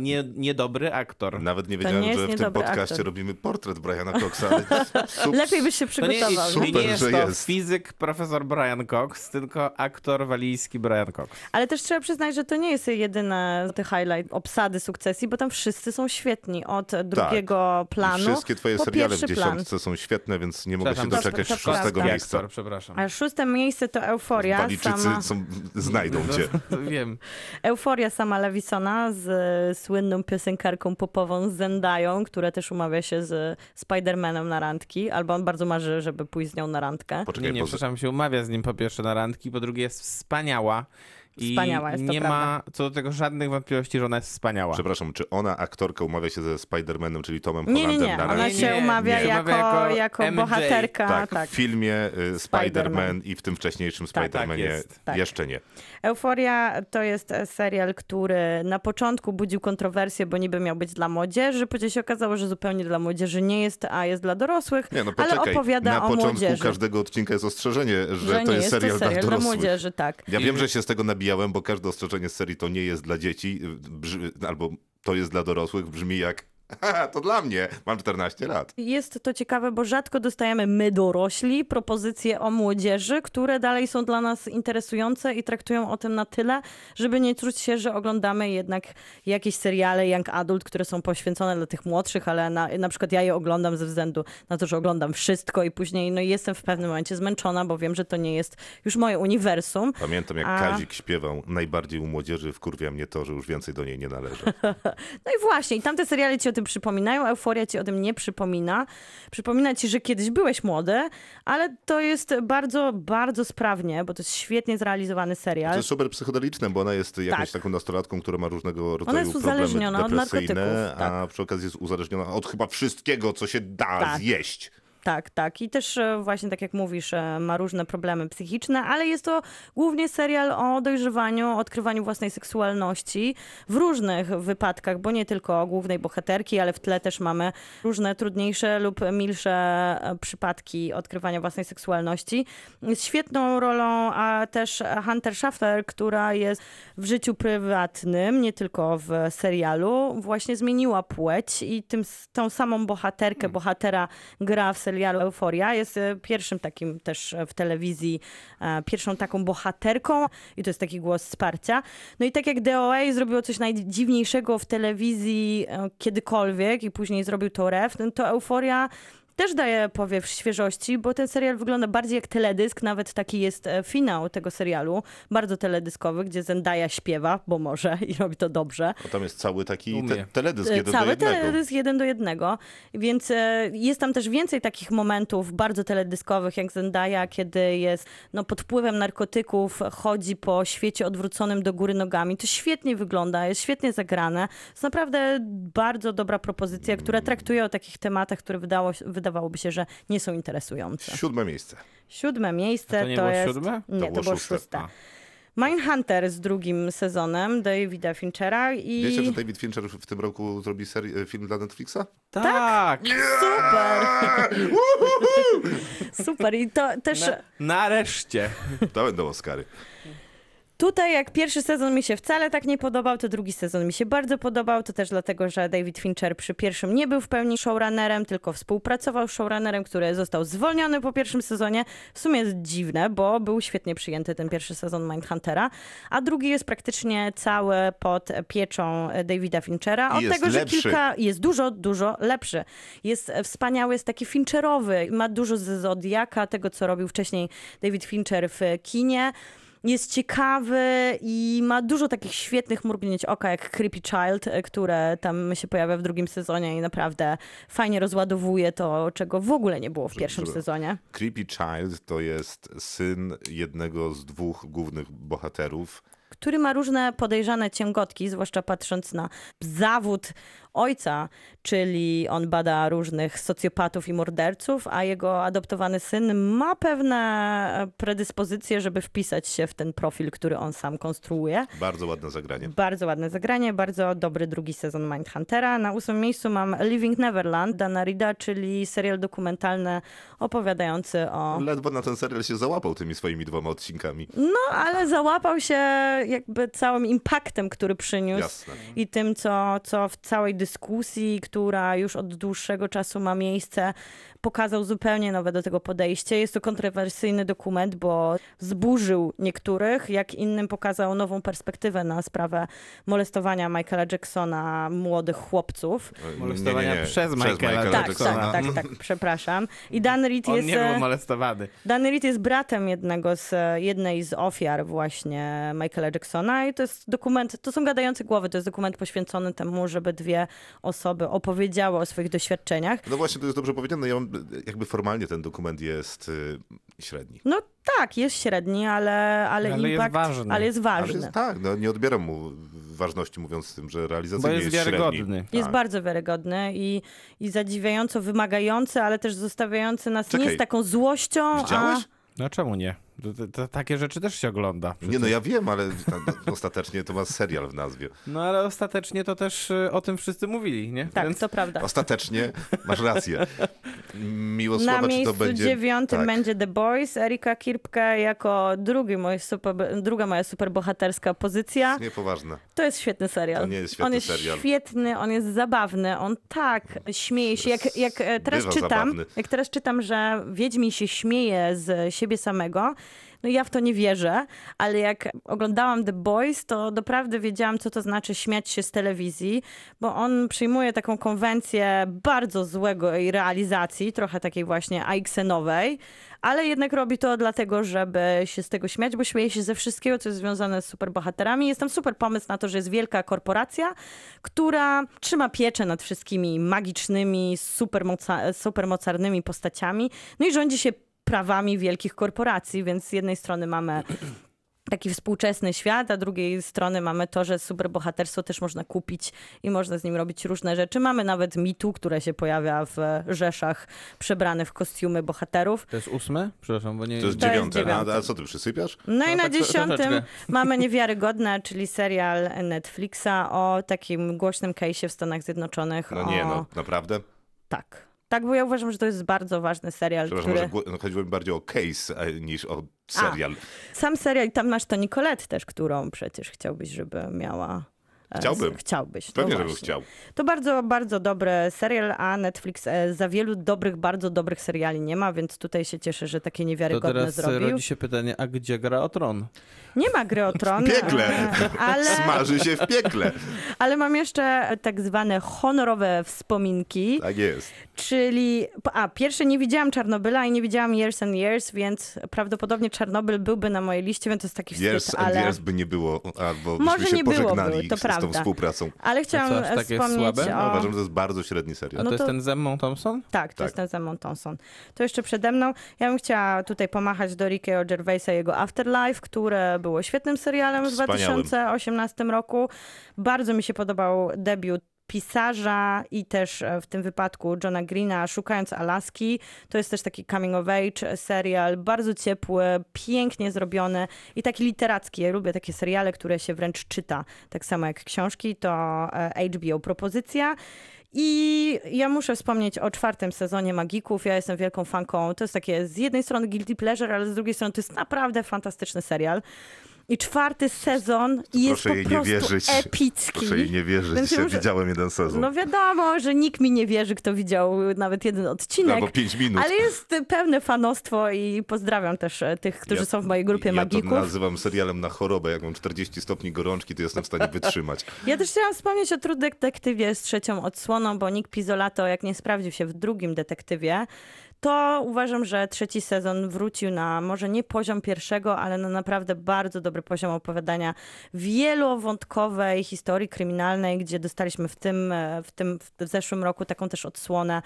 Speaker 4: nie, niedobry aktor.
Speaker 2: Nawet nie wiedziałem,
Speaker 3: nie
Speaker 2: że w tym
Speaker 3: niedobry
Speaker 2: robimy portret Briana Coxa. Ale
Speaker 3: Lepiej byś się
Speaker 4: To nie,
Speaker 3: przygotował.
Speaker 4: i,
Speaker 2: Super,
Speaker 4: i nie jest
Speaker 2: że
Speaker 4: to
Speaker 2: jest.
Speaker 4: fizyk profesor Brian Cox, tylko aktor walijski Brian Cox.
Speaker 3: Ale też trzeba przyznać, że to nie jest jedyny ty highlight obsady sukcesji, bo tam wszyscy są świetni. Od drugiego planu
Speaker 2: Tak. Wszystkie twoje
Speaker 3: po
Speaker 2: seriale w
Speaker 3: pierwszy plan.
Speaker 2: dziesiątce są świetne, więc nie mogę się doczekać
Speaker 3: to- to
Speaker 2: szóstego
Speaker 3: prawda.
Speaker 2: miejsca.
Speaker 4: Aktor, przepraszam.
Speaker 3: A szóste miejsce to Euforia.
Speaker 2: Walijczycy
Speaker 3: Sama,
Speaker 2: są, znajdą cię.
Speaker 4: No, wiem.
Speaker 3: Euforia sama Lewisona z słynną piosenkarką popową Zendają, która też umawia się z Spider-Manem na randki, albo on bardzo marzy, żeby pójść z nią na randkę.
Speaker 2: Poczekaj,
Speaker 4: Nie, nie, przepraszam, się umawia z nim po pierwsze na randki, po drugie jest wspaniała I
Speaker 3: Wspaniała jest,
Speaker 4: nie ma co do tego żadnych wątpliwości, że ona jest wspaniała.
Speaker 2: Przepraszam, czy ona, aktorka, umawia się ze Spider-Manem, czyli Tomem
Speaker 3: Nie, nie,
Speaker 2: Hollandem
Speaker 3: nie.
Speaker 2: na
Speaker 3: Ona
Speaker 2: randkę?
Speaker 3: się
Speaker 4: nie,
Speaker 3: umawia
Speaker 4: nie.
Speaker 3: jako, jako,
Speaker 4: jako
Speaker 3: bohaterka.
Speaker 2: Tak,
Speaker 3: Tak,
Speaker 2: w filmie y, Spider-Man i w tym wcześniejszym
Speaker 3: Tak,
Speaker 4: tak
Speaker 2: Spider-Manie
Speaker 4: jest.
Speaker 3: Tak.
Speaker 2: jeszcze nie.
Speaker 3: Euforia to jest e, serial, który na początku budził kontrowersje, bo niby miał być dla młodzieży, później się okazało, że zupełnie dla młodzieży nie jest, a jest dla dorosłych,
Speaker 2: Nie, no
Speaker 3: ale opowiada
Speaker 2: na
Speaker 3: o
Speaker 2: początku
Speaker 3: młodzieży.
Speaker 2: każdego odcinka jest ostrzeżenie, że,
Speaker 3: że
Speaker 2: to
Speaker 3: nie
Speaker 2: jest serial,
Speaker 3: to serial
Speaker 2: dla
Speaker 3: dla
Speaker 2: dorosłych.
Speaker 3: młodzieży, tak.
Speaker 2: Ja
Speaker 4: I-
Speaker 2: wiem, że się z tego nabijałem, bo każde ostrzeżenie z serii to nie jest dla dzieci, y, brzmi, albo to jest dla dorosłych, brzmi jak to dla mnie, mam 14 lat.
Speaker 3: Jest to ciekawe, bo rzadko dostajemy my dorośli propozycje o młodzieży, które dalej są dla nas interesujące i traktują o tym na tyle, żeby nie czuć się, że oglądamy jednak jakieś seriale young adult, które są poświęcone dla tych młodszych, ale na, na przykład ja je oglądam ze względu na to, że oglądam wszystko i później no, jestem w pewnym momencie zmęczona, bo wiem, że to nie jest już moje uniwersum.
Speaker 2: Pamiętam jak
Speaker 3: A-
Speaker 2: Kazik śpiewał, najbardziej u młodzieży wkurwia mnie to, że już więcej do niej nie należy.
Speaker 3: No i właśnie, i tamte seriale ci o tym przypominają, Euforia ci o tym nie przypomina. Przypomina ci, że kiedyś byłeś młody, ale to jest bardzo, bardzo sprawnie, bo to jest świetnie zrealizowany
Speaker 2: To
Speaker 3: serial.
Speaker 2: jest super psychodeliczne, bo ona jest jakąś
Speaker 3: Tak.
Speaker 2: taką nastolatką, która ma różnego rodzaju
Speaker 3: jest
Speaker 2: problemy
Speaker 3: uzależniona od narkotyków, tak.
Speaker 2: a przy okazji jest uzależniona od chyba wszystkiego, co się da
Speaker 3: Tak.
Speaker 2: zjeść.
Speaker 3: Tak, tak. I też e, właśnie tak jak mówisz, e, ma różne problemy psychiczne, ale jest to głównie serial o dojrzewaniu, o odkrywaniu własnej seksualności w różnych wypadkach, bo nie tylko głównej bohaterki, ale w tle też mamy różne trudniejsze lub milsze e, przypadki odkrywania własnej seksualności. Jest świetną rolą, a też Hunter Schafer, która jest w życiu prywatnym, nie tylko w serialu, właśnie zmieniła płeć i tym, tą samą bohaterkę, bohatera gra w serialu Euforia. Jest e, pierwszym takim też e, w telewizji, e, pierwszą taką bohaterką i to jest taki głos wsparcia. No i tak jak DOA zrobiło coś najdziwniejszego w telewizji kiedykolwiek i później zrobił to REF, no to Euforia też daje powiew świeżości, bo ten serial wygląda bardziej jak teledysk, nawet taki jest e, finał tego serialu, bardzo teledyskowy, gdzie Zendaya śpiewa, bo może i robi to dobrze.
Speaker 2: Bo tam jest cały taki te, teledysk
Speaker 3: E,
Speaker 2: jeden do
Speaker 3: Cały
Speaker 2: jednego.
Speaker 3: teledysk jeden do jednego, więc e, jest tam też więcej takich momentów bardzo teledyskowych, jak Zendaya, kiedy jest no, pod wpływem narkotyków, chodzi po świecie odwróconym do góry nogami. To świetnie wygląda, jest świetnie zagrane. Jest naprawdę bardzo dobra propozycja, która traktuje o takich tematach, które wydało, wydawałoby się, że nie są interesujące.
Speaker 2: Siódme miejsce.
Speaker 3: Siódme miejsce
Speaker 4: A to nie
Speaker 3: to,
Speaker 4: było
Speaker 3: jest...
Speaker 4: siódme?
Speaker 3: Nie,
Speaker 2: To
Speaker 3: to,
Speaker 2: było
Speaker 3: było
Speaker 2: szóste.
Speaker 3: szóste. Mindhunter z drugim sezonem Davida Finchera i...
Speaker 2: Wiecie, że David Fincher w tym roku zrobi seri- film dla Netflixa?
Speaker 4: Tak!
Speaker 3: Super! Super i to też...
Speaker 4: Na, nareszcie.
Speaker 2: To będą Oscary.
Speaker 3: Tutaj jak pierwszy sezon mi się wcale tak nie podobał, to drugi sezon mi się bardzo podobał. To też dlatego, że David Fincher przy pierwszym nie był w pełni showrunnerem, tylko współpracował z showrunnerem, który został zwolniony po pierwszym sezonie. W sumie jest dziwne, bo był świetnie przyjęty ten pierwszy sezon Mindhuntera, a drugi jest praktycznie cały pod pieczą Davida Finchera. Od
Speaker 2: jest
Speaker 3: tego, że
Speaker 2: lepszy.
Speaker 3: kilka jest dużo, dużo lepszy. Jest wspaniały, jest taki Fincherowy, ma dużo z Zodiaka, tego co robił wcześniej David Fincher w kinie. Jest ciekawy i ma dużo takich świetnych mrugnięć oka, jak Creepy Child, e, które tam się pojawia w drugim sezonie i naprawdę fajnie rozładowuje to, czego w ogóle nie było w pierwszym
Speaker 2: żeby-
Speaker 3: sezonie.
Speaker 2: Creepy Child to jest syn jednego z dwóch głównych bohaterów.
Speaker 3: który ma różne podejrzane ciągotki, zwłaszcza patrząc na zawód ojca, czyli on bada różnych socjopatów i morderców, a jego adoptowany syn ma pewne predyspozycje, żeby wpisać się w ten profil, który on sam konstruuje.
Speaker 2: Bardzo ładne zagranie.
Speaker 3: Bardzo ładne zagranie, bardzo dobry drugi sezon Mindhuntera. Na ósmym miejscu mam Living Neverland Dana Rida, czyli serial dokumentalny opowiadający o
Speaker 2: Ledwo na ten serial się załapał tymi swoimi dwoma odcinkami.
Speaker 3: No, ale załapał się jakby całym impaktem, który przyniósł
Speaker 2: Jasne.
Speaker 3: i tym, co, co w całej dyskusji, która już od dłuższego czasu ma miejsce, pokazał zupełnie nowe do tego podejście. Jest to kontrowersyjny dokument, bo zburzył niektórych, jak innym pokazał nową perspektywę na sprawę molestowania Michaela Jacksona młodych chłopców.
Speaker 4: Molestowania przez Michaela
Speaker 3: Tak,
Speaker 4: Jacksona.
Speaker 3: tak, tak, tak, przepraszam. I Dan Reed
Speaker 4: On
Speaker 3: jest...
Speaker 4: nie
Speaker 3: e,
Speaker 4: był molestowany.
Speaker 3: Danny Reed jest bratem jednego z, jednej z ofiar właśnie Michaela Jacksona i to jest dokument, to są gadające głowy, to jest dokument poświęcony temu, żeby dwie osoby opowiedziały o swoich doświadczeniach.
Speaker 2: No właśnie, to jest dobrze powiedziane. Ja mam, jakby formalnie ten dokument jest y, średni.
Speaker 3: No tak, jest średni, ale, ale,
Speaker 4: Ale jest
Speaker 3: impact,
Speaker 4: ważny.
Speaker 3: ale jest
Speaker 2: Ale
Speaker 3: ważny.
Speaker 2: jest, tak, no, nie odbieram mu ważności mówiąc z tym, że
Speaker 4: Bo
Speaker 2: realizacyjnie
Speaker 4: jest
Speaker 2: jest, średni.
Speaker 4: wiarygodny.
Speaker 3: Jest
Speaker 2: Tak.
Speaker 3: bardzo wiarygodny i, i zadziwiająco wymagający, ale też zostawiający nas nie
Speaker 2: Czekaj.
Speaker 3: z taką złością,
Speaker 2: Widziałeś?
Speaker 3: a...
Speaker 4: No czemu nie? To, to, to, takie rzeczy też się ogląda.
Speaker 2: Nie, no ja wiem, ale ostatecznie to ma serial w nazwie.
Speaker 4: No ale ostatecznie to też y, o tym wszyscy mówili, nie?
Speaker 3: Tak,
Speaker 4: Więc
Speaker 3: to prawda.
Speaker 2: Ostatecznie masz rację. Miło
Speaker 3: Na miejscu
Speaker 2: to będzie...
Speaker 3: dziewiątym
Speaker 2: tak.
Speaker 3: będzie The Boys, Erika Kirpke jako drugi mój super, druga moja superbohaterska pozycja.
Speaker 2: Niepoważne.
Speaker 3: To jest świetny serial.
Speaker 2: To nie jest świetny
Speaker 3: on jest
Speaker 2: serial.
Speaker 3: świetny, on jest zabawny, on tak śmieje się. Jak, jak e, teraz
Speaker 2: Bywa
Speaker 3: czytam,
Speaker 2: zabawny.
Speaker 3: jak teraz czytam, że Wiedźmin się śmieje z siebie samego, no ja w to nie wierzę, ale jak oglądałam The Boys, to naprawdę wiedziałam, co to znaczy śmiać się z telewizji, bo on przyjmuje taką konwencję bardzo złego jej realizacji, trochę takiej właśnie AXN-owej, ale jednak robi to dlatego, żeby się z tego śmiać, bo śmieje się ze wszystkiego, co jest związane z superbohaterami. Jest tam super pomysł na to, że jest wielka korporacja, która trzyma pieczę nad wszystkimi magicznymi, supermoca- supermocarnymi postaciami, no i rządzi się prawami wielkich korporacji, więc z jednej strony mamy taki współczesny świat, a drugiej strony mamy to, że superbohaterstwo też można kupić i można z nim robić różne rzeczy. Mamy nawet mitu, które się pojawia w rzeszach przebrane w kostiumy bohaterów.
Speaker 4: To jest ósme? Przepraszam, bo nie...
Speaker 2: To jest
Speaker 3: To jest
Speaker 2: dziewiąte.
Speaker 3: dziewiąte.
Speaker 2: A, a co ty przysypiasz?
Speaker 3: No, i
Speaker 4: No
Speaker 3: na
Speaker 4: tak
Speaker 3: dziesiątym
Speaker 4: troszeczkę.
Speaker 3: mamy Niewiarygodne, czyli serial Netflixa o takim głośnym case'ie w Stanach Zjednoczonych.
Speaker 2: No
Speaker 3: o...
Speaker 2: nie, no naprawdę.
Speaker 3: Tak. Tak, bo ja uważam, że to jest bardzo ważny serial,
Speaker 2: Przepraszam,
Speaker 3: który...
Speaker 2: może no, chodziło mi bardziej o case niż o serial.
Speaker 3: Sam serial, i tam masz to Nicolette też, którą przecież chciałbyś, żeby miała... e,
Speaker 2: Chciałbym.
Speaker 3: Chciałbyś. no
Speaker 2: Pewnie, żebym
Speaker 3: właśnie.
Speaker 2: chciał.
Speaker 3: To bardzo, bardzo dobry serial, a Netflix e, za wielu dobrych, bardzo dobrych seriali nie ma, więc tutaj się cieszę, że takie
Speaker 4: To
Speaker 3: niewiarygodne
Speaker 4: teraz
Speaker 3: zrobił.
Speaker 4: rodzi się pytanie, a gdzie gra o tron?
Speaker 3: Nie ma gry o tron,
Speaker 2: W piekle.
Speaker 3: ale,
Speaker 2: Smaży się w piekle.
Speaker 3: ale mam jeszcze tak zwane honorowe wspominki,
Speaker 2: Tak jest.
Speaker 3: czyli... A, pierwsze nie widziałam Czarnobyla i nie widziałam Years and Years, więc prawdopodobnie Czarnobyl byłby na mojej liście, więc to jest taki wstyd,
Speaker 2: Years and
Speaker 3: ale...
Speaker 2: years by nie było, albo
Speaker 3: Może
Speaker 2: byśmy się
Speaker 3: nie byłoby,
Speaker 2: pożegnali
Speaker 3: to
Speaker 2: z, z tą
Speaker 3: prawda.
Speaker 2: współpracą.
Speaker 3: Ale chciałam
Speaker 4: A co, aż takie
Speaker 3: wspomnieć
Speaker 4: słabe?
Speaker 2: No,
Speaker 3: o...
Speaker 2: uważam, że to jest bardzo średni
Speaker 4: A
Speaker 2: serial.
Speaker 3: No
Speaker 4: to jest
Speaker 3: to-
Speaker 4: ten z Emmą Thompson?
Speaker 3: Tak, to
Speaker 2: Tak.
Speaker 3: jest ten Simon Thompson. To jeszcze przede mną. Ja bym chciała tutaj pomachać do Rickiego Gervaisa i jego Afterlife, które było świetnym serialem w
Speaker 2: Wspaniałym.
Speaker 3: 2018 roku. Bardzo mi się podobał debiut pisarza i też e, w tym wypadku Johna Greena Szukając Alaski. To jest też taki coming of age serial, bardzo ciepły, pięknie zrobiony i taki literacki. Ja lubię takie seriale, które się wręcz czyta, tak samo jak książki. To e, HBO propozycja. I ja muszę wspomnieć o czwartym sezonie Magików. Ja jestem wielką fanką. To jest takie z jednej strony guilty pleasure, ale z drugiej strony to jest naprawdę fantastyczny serial. I czwarty sezon jest
Speaker 2: Proszę
Speaker 3: po
Speaker 2: jej nie
Speaker 3: prostu
Speaker 2: wierzyć.
Speaker 3: epicki.
Speaker 2: Proszę jej nie wierzyć,
Speaker 3: Więc ja muszę-
Speaker 2: widziałem jeden sezon.
Speaker 3: No wiadomo, że nikt mi nie wierzy, kto widział nawet jeden odcinek.
Speaker 2: Albo pięć minut.
Speaker 3: Ale jest pełne fanostwo i pozdrawiam też e, tych, którzy
Speaker 2: Ja-
Speaker 3: są w mojej grupie
Speaker 2: ja
Speaker 3: magików.
Speaker 2: to nazywam serialem na chorobę. Jak mam 40 stopni gorączki, to jestem w stanie wytrzymać.
Speaker 3: Ja też chciałam wspomnieć o True Detektywie z trzecią odsłoną, bo Nick Pizzolato, jak nie sprawdził się w drugim detektywie, to uważam, że trzeci sezon wrócił na może nie poziom pierwszego, ale na naprawdę bardzo dobry poziom opowiadania wielowątkowej historii kryminalnej, gdzie dostaliśmy w tym, e, w tym w zeszłym roku taką też odsłonę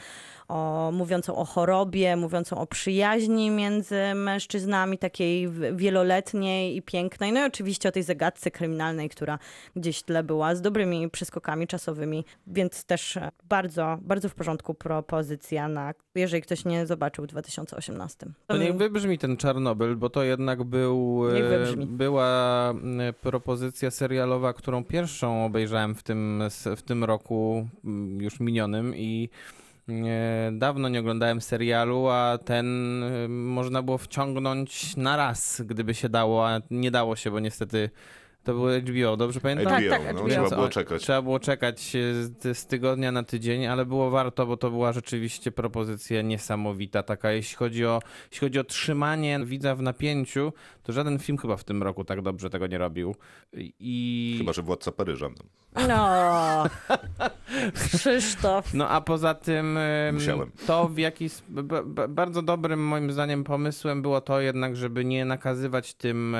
Speaker 3: o, mówiącą o chorobie, mówiącą o przyjaźni między mężczyznami, takiej wieloletniej i pięknej. No i oczywiście o tej zagadce kryminalnej, która gdzieś tle była, z dobrymi przeskokami czasowymi, więc też e, bardzo, bardzo w porządku propozycja na, jeżeli ktoś nie zobaczył w 2018.
Speaker 4: To niech wybrzmi ten Czarnobyl, bo to jednak był, e, była m, propozycja serialowa, którą pierwszą obejrzałem w tym, w tym roku m, już minionym i e, dawno nie oglądałem serialu, a ten e, można było wciągnąć na raz, gdyby się dało, a nie dało się, bo niestety to było HBO, dobrze pamiętam?
Speaker 3: Tak,
Speaker 2: HBO,
Speaker 3: tak,
Speaker 2: no,
Speaker 3: HBO.
Speaker 2: trzeba było czekać.
Speaker 4: Trzeba było czekać e, z, z tygodnia na tydzień, ale było warto, bo to była rzeczywiście propozycja niesamowita. Taka, jeśli chodzi o, jeśli chodzi o trzymanie widza w napięciu, to żaden film chyba w tym roku tak dobrze tego nie robił. I...
Speaker 2: Chyba, że Władca Paryża.
Speaker 3: No, Krzysztof.
Speaker 4: No a poza tym em,
Speaker 2: Musiałem.
Speaker 4: to w jakiś bardzo dobrym moim zdaniem pomysłem było to jednak, żeby nie nakazywać tym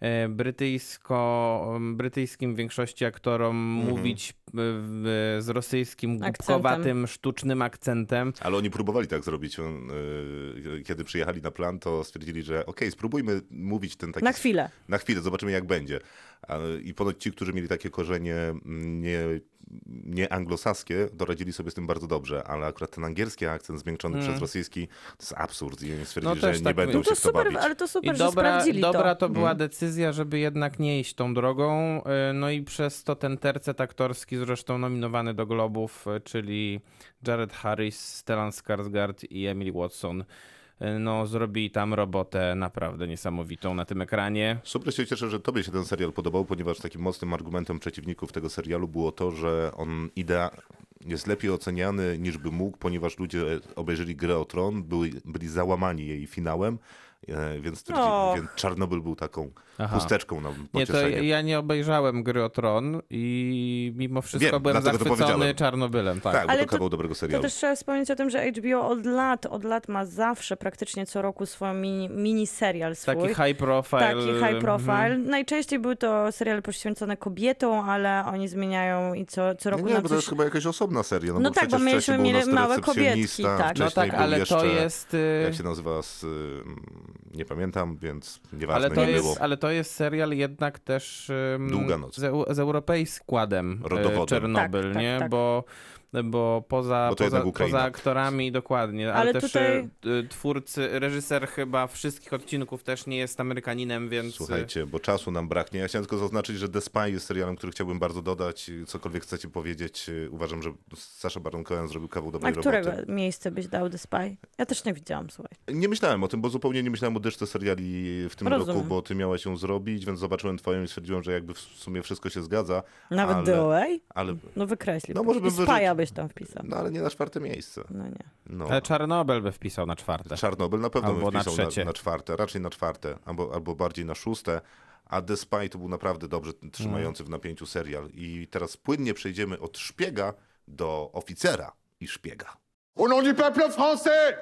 Speaker 4: e, e, o um, brytyjskim większości aktorom mówić y, w, z rosyjskim głupkowatym, sztucznym akcentem.
Speaker 2: Ale oni próbowali tak zrobić. Y, Kiedy przyjechali na plan, to stwierdzili, że okej, spróbujmy mówić ten taki...
Speaker 3: Na chwilę.
Speaker 2: Na chwilę, zobaczymy jak będzie. I ponoć ci, którzy mieli takie korzenie nie, nie anglosaskie, doradzili sobie z tym bardzo dobrze, ale akurat ten angielski akcent zmiękczony przez rosyjski to jest absurd i oni stwierdzili,
Speaker 4: No
Speaker 2: że nie
Speaker 4: tak
Speaker 2: będą
Speaker 3: No to
Speaker 2: się w to
Speaker 3: super,
Speaker 2: bawić.
Speaker 3: ale to super,
Speaker 4: I
Speaker 3: że
Speaker 4: dobra,
Speaker 3: sprawdzili
Speaker 4: dobra
Speaker 3: to.
Speaker 4: to była decyzja, żeby jednak nie iść tą drogą. y, No i przez to ten tercet aktorski, zresztą nominowany do Globów, y, czyli Jared Harris, Stellan Skarsgård i Emily Watson, no zrobili tam robotę naprawdę niesamowitą na tym ekranie.
Speaker 2: Super się cieszę, że tobie się ten serial podobał, ponieważ takim mocnym argumentem przeciwników tego serialu było to, że on idea jest lepiej oceniany niż by mógł, ponieważ ludzie obejrzeli grę o Tron, byli, byli załamani jej finałem, e, więc, stwierdzili-
Speaker 3: Och.
Speaker 2: więc Czarnobyl był taką
Speaker 4: Aha.
Speaker 2: chusteczką na
Speaker 4: Nie, to
Speaker 2: pocieszenie.
Speaker 4: ja nie obejrzałem gry o Tron i mimo wszystko
Speaker 2: Wiem,
Speaker 4: byłem
Speaker 2: to
Speaker 4: zachwycony. Czarnobylem. Tak.
Speaker 2: Tak, bo
Speaker 3: Ale
Speaker 2: to
Speaker 3: to-
Speaker 2: kawał dobrego
Speaker 3: To
Speaker 2: serialu.
Speaker 3: też trzeba wspomnieć o tym, że HBO od lat, od lat ma zawsze praktycznie co roku swoją mini, mini serial swój.
Speaker 4: Taki high profile.
Speaker 3: Taki high profile.
Speaker 4: mhm.
Speaker 3: Najczęściej były to seriale poświęcone kobietom, ale oni zmieniają i co, co
Speaker 2: Nie,
Speaker 3: roku
Speaker 2: nie,
Speaker 3: nam
Speaker 2: bo to
Speaker 3: coś...
Speaker 2: jest chyba jakaś osobna seria. No,
Speaker 3: No
Speaker 2: bo
Speaker 3: tak, bo mieliśmy- małe kobietki, tak.
Speaker 4: No tak, ale
Speaker 2: jeszcze,
Speaker 4: to jest... y,
Speaker 2: Jak się nazywa? Z, y, nie pamiętam, więc nieważne,
Speaker 4: Ale to,
Speaker 2: nie
Speaker 4: jest,
Speaker 2: było.
Speaker 4: ale to jest serial jednak też ym,
Speaker 2: Długa noc.
Speaker 4: Z, z europejskim składem e,
Speaker 2: Rodowodem.
Speaker 4: Czernobyl,
Speaker 3: Tak, tak,
Speaker 4: nie?
Speaker 3: tak.
Speaker 4: Bo, bo poza,
Speaker 2: Bo
Speaker 4: poza, poza aktorami dokładnie, ale,
Speaker 3: Ale
Speaker 4: też
Speaker 3: tutaj-
Speaker 4: y, y, twórcy, reżyser chyba wszystkich odcinków też nie jest Amerykaninem, więc... y,
Speaker 2: Słuchajcie, bo czasu nam braknie. Ja chciałem tylko zaznaczyć, że The Spy jest serialem, który chciałbym bardzo dodać. Cokolwiek chcecie powiedzieć, y, uważam, że Sasha Baron Cohen zrobił kawał
Speaker 3: A
Speaker 2: dobrej
Speaker 3: którego
Speaker 2: roboty.
Speaker 3: miejsce byś dał The Spy? Ja też nie widziałam, słuchaj.
Speaker 2: Nie myślałem o tym, bo zupełnie nie myślałem o dyszce seriali w tym
Speaker 3: Rozumiem.
Speaker 2: roku, bo ty miałeś ją zrobić, więc zobaczyłem twoją i stwierdziłem, że jakby w sumie wszystko się zgadza.
Speaker 3: Nawet
Speaker 2: ale,
Speaker 3: The Way?
Speaker 2: Ale,
Speaker 3: No wykreśli.
Speaker 2: No, może bym wyrzucił.
Speaker 3: Byś tam wpisał.
Speaker 2: no, ale nie na czwarte miejsce.
Speaker 3: No nie.
Speaker 2: No.
Speaker 4: Ale Czarnobyl by wpisał na czwarte.
Speaker 2: Czarnobyl na pewno
Speaker 4: Albo na
Speaker 2: wpisał na,
Speaker 4: trzecie.
Speaker 2: na czwarte, raczej na czwarte, albo, albo bardziej na szóste. A The Spy to był naprawdę dobrze trzymający w napięciu serial. I teraz płynnie przejdziemy od szpiega do oficera i szpiega.
Speaker 5: Au nom du peuple français,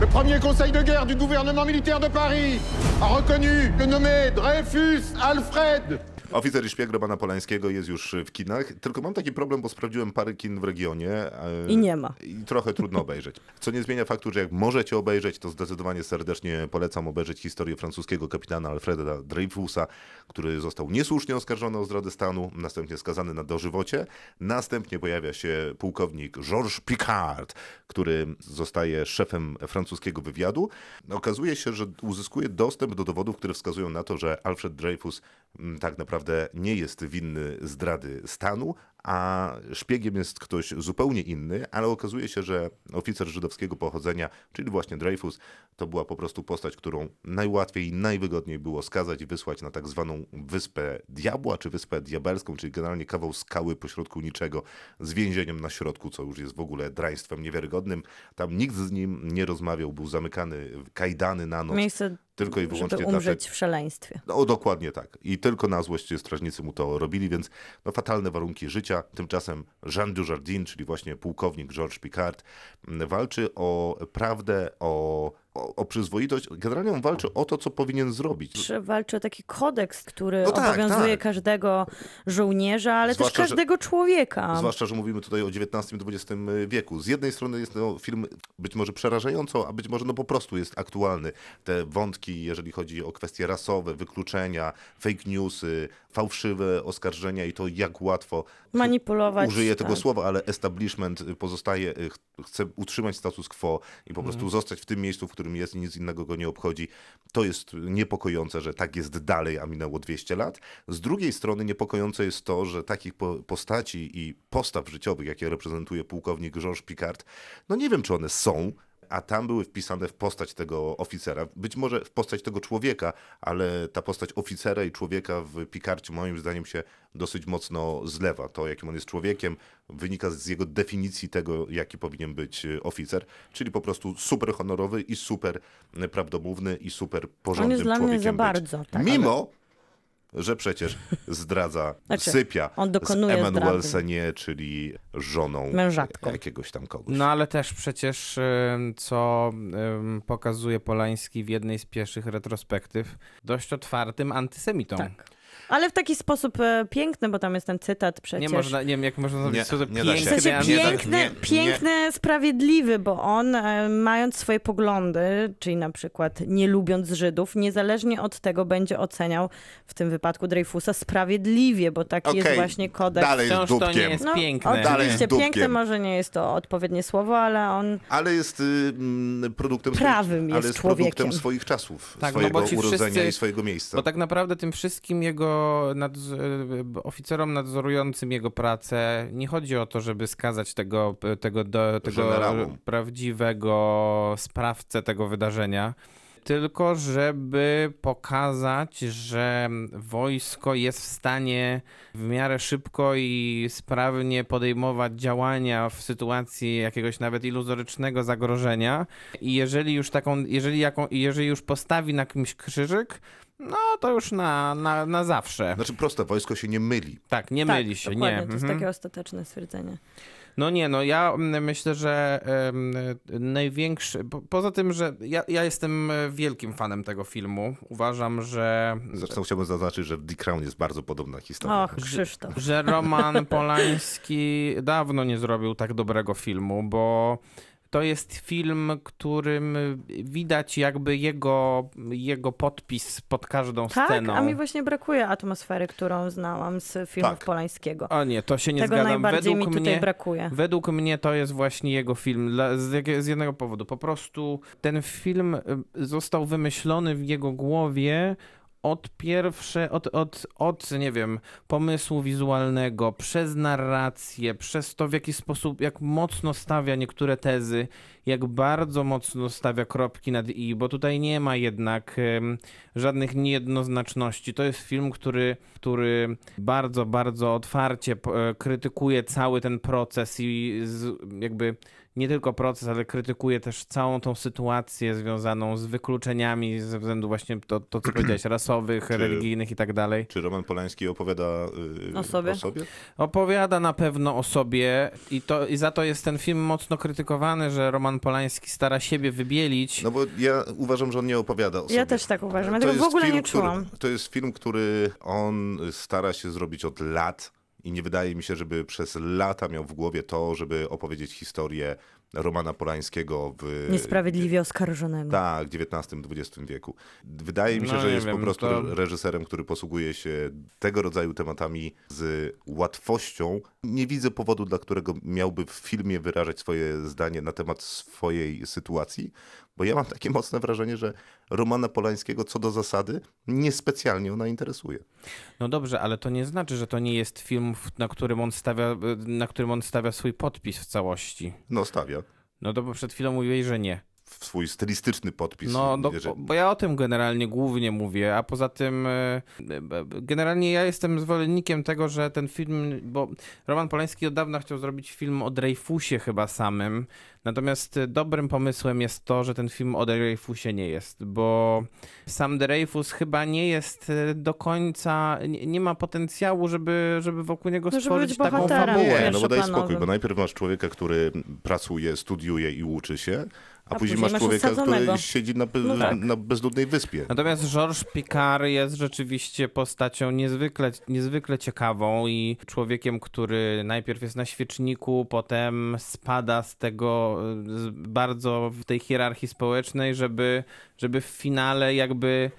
Speaker 5: le premier conseil de guerre du gouvernement militaire de Paris a reconnu le nommé Dreyfus Alfred
Speaker 2: Oficer i szpieg Romana Polańskiego jest już w kinach, tylko mam taki problem, bo sprawdziłem parę kin w regionie. e,
Speaker 3: I nie ma.
Speaker 2: I trochę trudno obejrzeć. Co nie zmienia faktu, że jak możecie obejrzeć, to zdecydowanie serdecznie polecam obejrzeć historię francuskiego kapitana Alfreda Dreyfusa, który został niesłusznie oskarżony o zdradę stanu, następnie skazany na dożywocie. Następnie pojawia się pułkownik Georges Picard, który zostaje szefem francuskiego wywiadu. Okazuje się, że uzyskuje dostęp do dowodów, które wskazują na to, że Alfred Dreyfus mm, tak naprawdę nie jest winny zdrady stanu, a szpiegiem jest ktoś zupełnie inny, ale okazuje się, że oficer żydowskiego pochodzenia, czyli właśnie Dreyfus, to była po prostu postać, którą najłatwiej i najwygodniej było skazać i wysłać na tak zwaną Wyspę Diabła, czy Wyspę Diabelską, czyli generalnie kawał skały pośrodku niczego, z więzieniem na środku, co już jest w ogóle draństwem niewiarygodnym. Tam nikt z nim nie rozmawiał, był zamykany, w kajdany na noc.
Speaker 3: Miejsce,
Speaker 2: Tylko i wyłącznie
Speaker 3: żeby umrzeć
Speaker 2: dlatego-
Speaker 3: w szaleństwie.
Speaker 2: No dokładnie tak. I tylko na złość strażnicy mu to robili, więc no, fatalne warunki życia. Tymczasem Jean Dujardin, czyli właśnie pułkownik Georges Picard, walczy o prawdę, o, o, o przyzwoitość. Generalnie on walczy o to, co powinien zrobić.
Speaker 3: Czy walczy o taki kodeks, który
Speaker 2: No tak,
Speaker 3: obowiązuje
Speaker 2: tak.
Speaker 3: każdego żołnierza, ale
Speaker 2: Zwłaszcza,
Speaker 3: też
Speaker 2: że-
Speaker 3: każdego człowieka.
Speaker 2: Zwłaszcza, że mówimy tutaj o XIX-XX wieku. Z jednej strony jest to film być może przerażająco, a być może no po prostu jest aktualny. Te wątki, jeżeli chodzi o kwestie rasowe, wykluczenia, fake newsy, fałszywe oskarżenia i to jak łatwo
Speaker 3: Manipulować,
Speaker 2: Użyję tego
Speaker 3: tak.
Speaker 2: słowa, ale establishment pozostaje, ch- chce utrzymać status quo i po prostu zostać w tym miejscu, w którym jest i nic innego go nie obchodzi. To jest niepokojące, że tak jest dalej, a minęło 200 lat. Z drugiej strony niepokojące jest to, że takich po- postaci i postaw życiowych, jakie reprezentuje pułkownik Georges Picard, no nie wiem, czy one są, a tam były wpisane w postać tego oficera, być może w postać tego człowieka, ale ta postać oficera i człowieka w Picarcie moim zdaniem się dosyć mocno zlewa. To, jakim on jest człowiekiem, wynika z jego definicji tego, jaki powinien być e, oficer, czyli po prostu super honorowy i super e, prawdomówny i super porządnym
Speaker 3: On jest dla mnie
Speaker 2: człowiekiem
Speaker 3: za
Speaker 2: być.
Speaker 3: bardzo, tak.
Speaker 2: Mimo, że przecież zdradza,
Speaker 3: Znaczy,
Speaker 2: sypia
Speaker 3: on
Speaker 2: z
Speaker 3: dokonuje
Speaker 2: Emmanuel
Speaker 3: zdrady.
Speaker 2: Senie, czyli żoną
Speaker 3: Mężatką.
Speaker 2: jakiegoś tam kogoś.
Speaker 4: No ale też przecież, co pokazuje Polański w jednej z pierwszych retrospektyw, dość otwartym antysemitą.
Speaker 3: Tak. Ale w taki sposób e, piękny, bo tam jest ten cytat przecież.
Speaker 4: Nie można, nie wiem, jak można zrobić
Speaker 2: Nie,
Speaker 4: sposób
Speaker 2: nie da się.
Speaker 3: W
Speaker 4: piękny,
Speaker 3: sensie
Speaker 2: nie
Speaker 3: piękny,
Speaker 2: nie-
Speaker 3: piękny, sprawiedliwy, bo on e, mając swoje poglądy, czyli na przykład nie lubiąc Żydów, niezależnie od tego będzie oceniał w tym wypadku Dreyfusa sprawiedliwie, bo taki jest
Speaker 2: Okej,
Speaker 3: właśnie kodeks.
Speaker 2: dalej
Speaker 4: Wciąż
Speaker 2: z
Speaker 4: to nie
Speaker 2: dupkiem.
Speaker 4: jest
Speaker 3: No,
Speaker 4: piękne.
Speaker 2: Dalej
Speaker 3: Oczywiście
Speaker 2: dupkiem.
Speaker 3: piękny może nie jest to odpowiednie słowo, ale on
Speaker 2: Ale jest y, mm, produktem
Speaker 3: Prawym
Speaker 2: swoich,
Speaker 3: jest
Speaker 2: ale jest
Speaker 3: człowiekiem.
Speaker 2: produktem swoich czasów,
Speaker 4: Tak, no
Speaker 2: swojego
Speaker 4: ci
Speaker 2: urodzenia
Speaker 4: wszyscy-
Speaker 2: i swojego miejsca.
Speaker 4: Bo tak naprawdę tym wszystkim jego nadz- e, oficerom nadzorującym jego pracę nie chodzi o to, żeby skazać tego, tego, do, tego prawdziwego sprawcę tego wydarzenia. Tylko żeby pokazać, że wojsko jest w stanie w miarę szybko i sprawnie podejmować działania w sytuacji jakiegoś nawet iluzorycznego zagrożenia. I jeżeli już taką, jeżeli, jaką, jeżeli już postawi na kimś krzyżyk, no to już na, na, na zawsze.
Speaker 2: Znaczy proste, wojsko się nie myli.
Speaker 4: Tak, nie
Speaker 3: tak,
Speaker 4: myli się, nie.
Speaker 3: to jest
Speaker 4: Mhm.
Speaker 3: takie ostateczne stwierdzenie.
Speaker 4: No nie, no ja mm, myślę, że największy, po, poza tym, że ja, ja jestem wielkim fanem tego filmu. Uważam, że,
Speaker 2: Zresztą chciałbym zaznaczyć, że w The Crown jest bardzo podobna historia.
Speaker 3: Och, Krzysztof.
Speaker 4: że Roman Polański dawno nie zrobił tak dobrego filmu, bo to jest film, którym widać jakby jego, jego podpis pod każdą
Speaker 3: Tak,
Speaker 4: sceną.
Speaker 3: a mi właśnie brakuje atmosfery, którą znałam z filmów
Speaker 2: Tak.
Speaker 3: Polańskiego.
Speaker 4: O nie, to się nie
Speaker 3: Tego
Speaker 4: zgadzam.
Speaker 3: najbardziej
Speaker 4: Według
Speaker 3: mi tutaj
Speaker 4: mnie,
Speaker 3: brakuje.
Speaker 4: Według mnie to jest właśnie jego film. Dla, z, z jednego powodu. Po prostu ten film y, został wymyślony w jego głowie od pierwsze, od, od, od, nie wiem, pomysłu wizualnego, przez narrację, przez to w jaki sposób, jak mocno stawia niektóre tezy, jak bardzo mocno stawia kropki nad i, bo tutaj nie ma jednak em, żadnych niejednoznaczności. To jest film, który, który bardzo, bardzo otwarcie e, krytykuje cały ten proces i z, jakby nie tylko proces, ale krytykuje też całą tą sytuację związaną z wykluczeniami ze względu właśnie to, to co powiedziałeś, rasowych, religijnych i tak dalej.
Speaker 2: Czy Roman Polański opowiada y,
Speaker 3: O sobie?
Speaker 2: o sobie?
Speaker 4: Opowiada na pewno o sobie i, to, i za to jest ten film mocno krytykowany, że Roman Polański stara siebie wybielić.
Speaker 2: No bo ja uważam, że on nie opowiada o sobie.
Speaker 3: Ja też tak uważam. Ja tego w ogóle
Speaker 2: film,
Speaker 3: nie czułam.
Speaker 2: Który, to jest film, który on stara się zrobić od lat i nie wydaje mi się, żeby przez lata miał w głowie to, żeby opowiedzieć historię Romana Polańskiego w...
Speaker 3: Niesprawiedliwie oskarżonego.
Speaker 2: Tak, w XIX-XX wieku. Wydaje mi się,
Speaker 4: No
Speaker 2: że jest po
Speaker 4: wiem,
Speaker 2: prostu
Speaker 4: to-
Speaker 2: reżyserem, który posługuje się tego rodzaju tematami z łatwością. Nie widzę powodu, dla którego miałby w filmie wyrażać swoje zdanie na temat swojej sytuacji, bo ja mam takie mocne wrażenie, że Romana Polańskiego co do zasady niespecjalnie ona interesuje.
Speaker 4: No dobrze, ale to nie znaczy, że to nie jest film, na którym on stawia, na którym on stawia swój podpis w całości.
Speaker 2: No stawia
Speaker 4: No to bo przed chwilą mówiłeś, że nie.
Speaker 2: W swój stylistyczny podpis.
Speaker 4: No, do,
Speaker 2: jeżeli-
Speaker 4: bo ja o tym generalnie głównie mówię, a poza tym e, e, generalnie ja jestem zwolennikiem tego, że ten film, bo Roman Polański od dawna chciał zrobić film o Dreyfusie chyba samym, natomiast dobrym pomysłem jest to, że ten film o Dreyfusie nie jest, bo sam Dreyfus chyba nie jest e, do końca, nie, nie ma potencjału, żeby, żeby wokół niego
Speaker 3: No,
Speaker 4: stworzyć taką fabułę.
Speaker 2: Nie, no bo daj spokój, bo najpierw masz człowieka, który pracuje, studiuje i uczy się, a,
Speaker 3: A
Speaker 2: później
Speaker 3: później
Speaker 2: masz człowieka,
Speaker 3: osadzonego.
Speaker 2: który siedzi na, be-
Speaker 3: No tak.
Speaker 2: na bezludnej wyspie.
Speaker 4: Natomiast Georges Picard jest rzeczywiście postacią niezwykle, niezwykle ciekawą i człowiekiem, który najpierw jest na świeczniku, potem spada z tego z- bardzo w tej hierarchii społecznej, żeby, żeby w finale jakby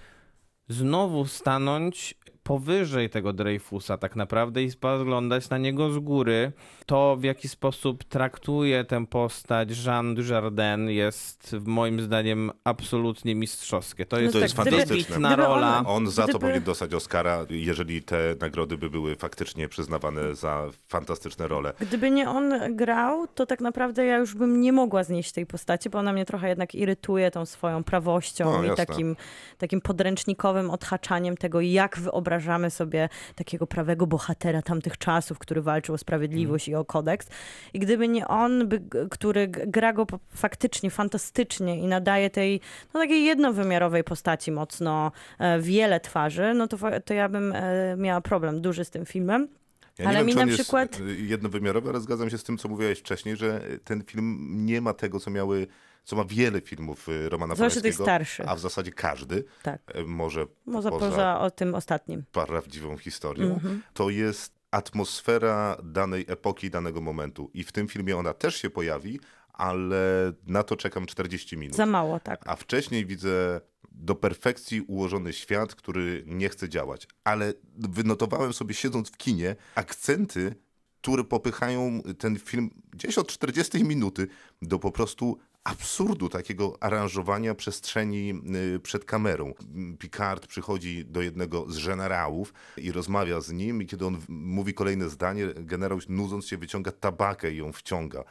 Speaker 4: znowu stanąć powyżej tego Dreyfusa tak naprawdę i spoglądać na niego z góry. To, w jaki sposób traktuje tę postać Jean Dujardin jest moim zdaniem absolutnie mistrzowskie. To jest,
Speaker 2: to jest
Speaker 3: tak,
Speaker 2: fantastyczne.
Speaker 4: wybitna
Speaker 3: gdyby
Speaker 4: rola.
Speaker 2: On za to powinien dostać Oscara, jeżeli te nagrody by były faktycznie przyznawane za fantastyczne role.
Speaker 3: Gdyby nie on grał, to tak naprawdę ja już bym nie mogła znieść tej postaci, bo ona mnie trochę jednak irytuje tą swoją prawością
Speaker 2: O,
Speaker 3: i
Speaker 2: jasne.
Speaker 3: takim, takim podręcznikowym odhaczaniem tego, jak wyobrażamy sobie takiego prawego bohatera tamtych czasów, który walczył o sprawiedliwość i o kodeks. I gdyby nie on, by, który gra go faktycznie fantastycznie i nadaje tej no, takiej jednowymiarowej postaci mocno e, wiele twarzy, no to, to ja bym e, miała problem duży z tym filmem.
Speaker 2: Ja
Speaker 3: Ale
Speaker 2: wiem,
Speaker 3: mi na przykład-
Speaker 2: jest jednowymiarowy, ale zgadzam się z tym, co mówiłeś wcześniej, że ten film nie ma tego, co miały co ma wiele filmów y, Romana
Speaker 3: Zwłaszcza tych starszych.
Speaker 2: a w zasadzie każdy,
Speaker 3: Tak.
Speaker 2: może
Speaker 3: Może
Speaker 2: poza,
Speaker 3: poza o tym ostatnim.
Speaker 2: prawdziwą historią,
Speaker 3: Mhm.
Speaker 2: to jest atmosfera danej epoki, danego momentu. I w tym filmie ona też się pojawi, ale na to czekam 40 minut.
Speaker 3: Za mało, tak.
Speaker 2: A wcześniej widzę do perfekcji ułożony świat, który nie chce działać. Ale wynotowałem sobie siedząc w kinie akcenty, które popychają ten film gdzieś od 40 minuty do po prostu absurdu takiego aranżowania przestrzeni y, przed kamerą. Picard przychodzi do jednego z generałów i rozmawia z nim i kiedy on mówi kolejne zdanie, generał nudząc się wyciąga tabakę i ją wciąga. E,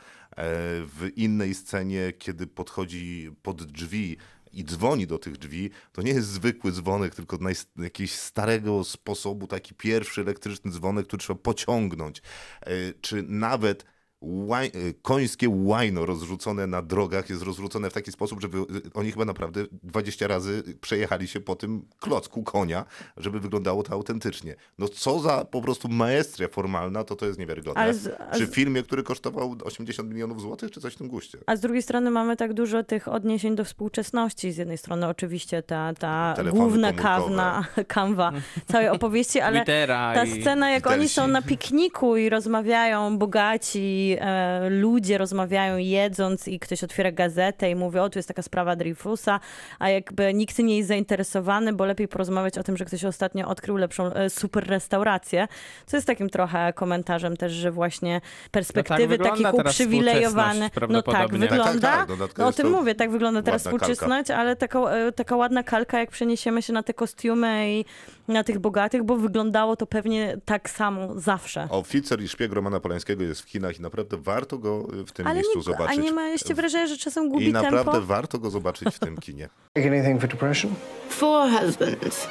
Speaker 2: W innej scenie, kiedy podchodzi pod drzwi i dzwoni do tych drzwi, to nie jest zwykły dzwonek, tylko na jakiegoś starego sposobu, taki pierwszy elektryczny dzwonek, który trzeba pociągnąć. E, Czy nawet łaj, e, końskie łajno rozrzucone na drogach jest rozrzucone w taki sposób, żeby e, oni chyba naprawdę 20 razy przejechali się po tym klocku konia, żeby wyglądało to autentycznie. No co za po prostu maestria formalna, to to jest niewiarygodne.
Speaker 3: Ale z- a
Speaker 2: Przy
Speaker 3: z-
Speaker 2: filmie, który kosztował 80 milionów złotych, czy coś w tym guście.
Speaker 3: A z drugiej strony mamy tak dużo tych odniesień do współczesności. Z jednej strony oczywiście ta, ta
Speaker 2: Telefony
Speaker 3: główna kawna, kanwa całej opowieści, ale ta
Speaker 4: i...
Speaker 3: scena, jak oni są na pikniku i rozmawiają, bogaci e, ludzie rozmawiają jedząc i ktoś otwiera gazetę i mówi, o tu jest taka sprawa Dreyfusa, a jakby nikt nie jest zainteresowany, bo lepiej porozmawiać o tym, że ktoś ostatnio odkrył lepszą e, super restaurację, co jest takim trochę komentarzem też, że właśnie perspektywy
Speaker 4: No wygląda
Speaker 3: takich
Speaker 4: współczesność
Speaker 3: no tak, wygląda,
Speaker 2: Tak, tak, tak, no
Speaker 3: o tym mówię, tak wygląda teraz
Speaker 2: ładna kalka.
Speaker 3: współczesność, ale taka, e, taka ładna kalka, jak przeniesiemy się na te kostiumy i na tych bogatych, bo wyglądało to pewnie tak samo zawsze.
Speaker 2: Oficer i szpieg Romana Polańskiego jest w kinach i naprawdę warto go y, w tym
Speaker 3: Ale
Speaker 2: miejscu
Speaker 3: nie, a
Speaker 2: zobaczyć.
Speaker 3: nie mieliście wrażenia, że czasem gubi
Speaker 2: I naprawdę
Speaker 3: tempo?
Speaker 2: warto go zobaczyć w tym kinie.
Speaker 6: Take anything for depression?
Speaker 7: Four husbands.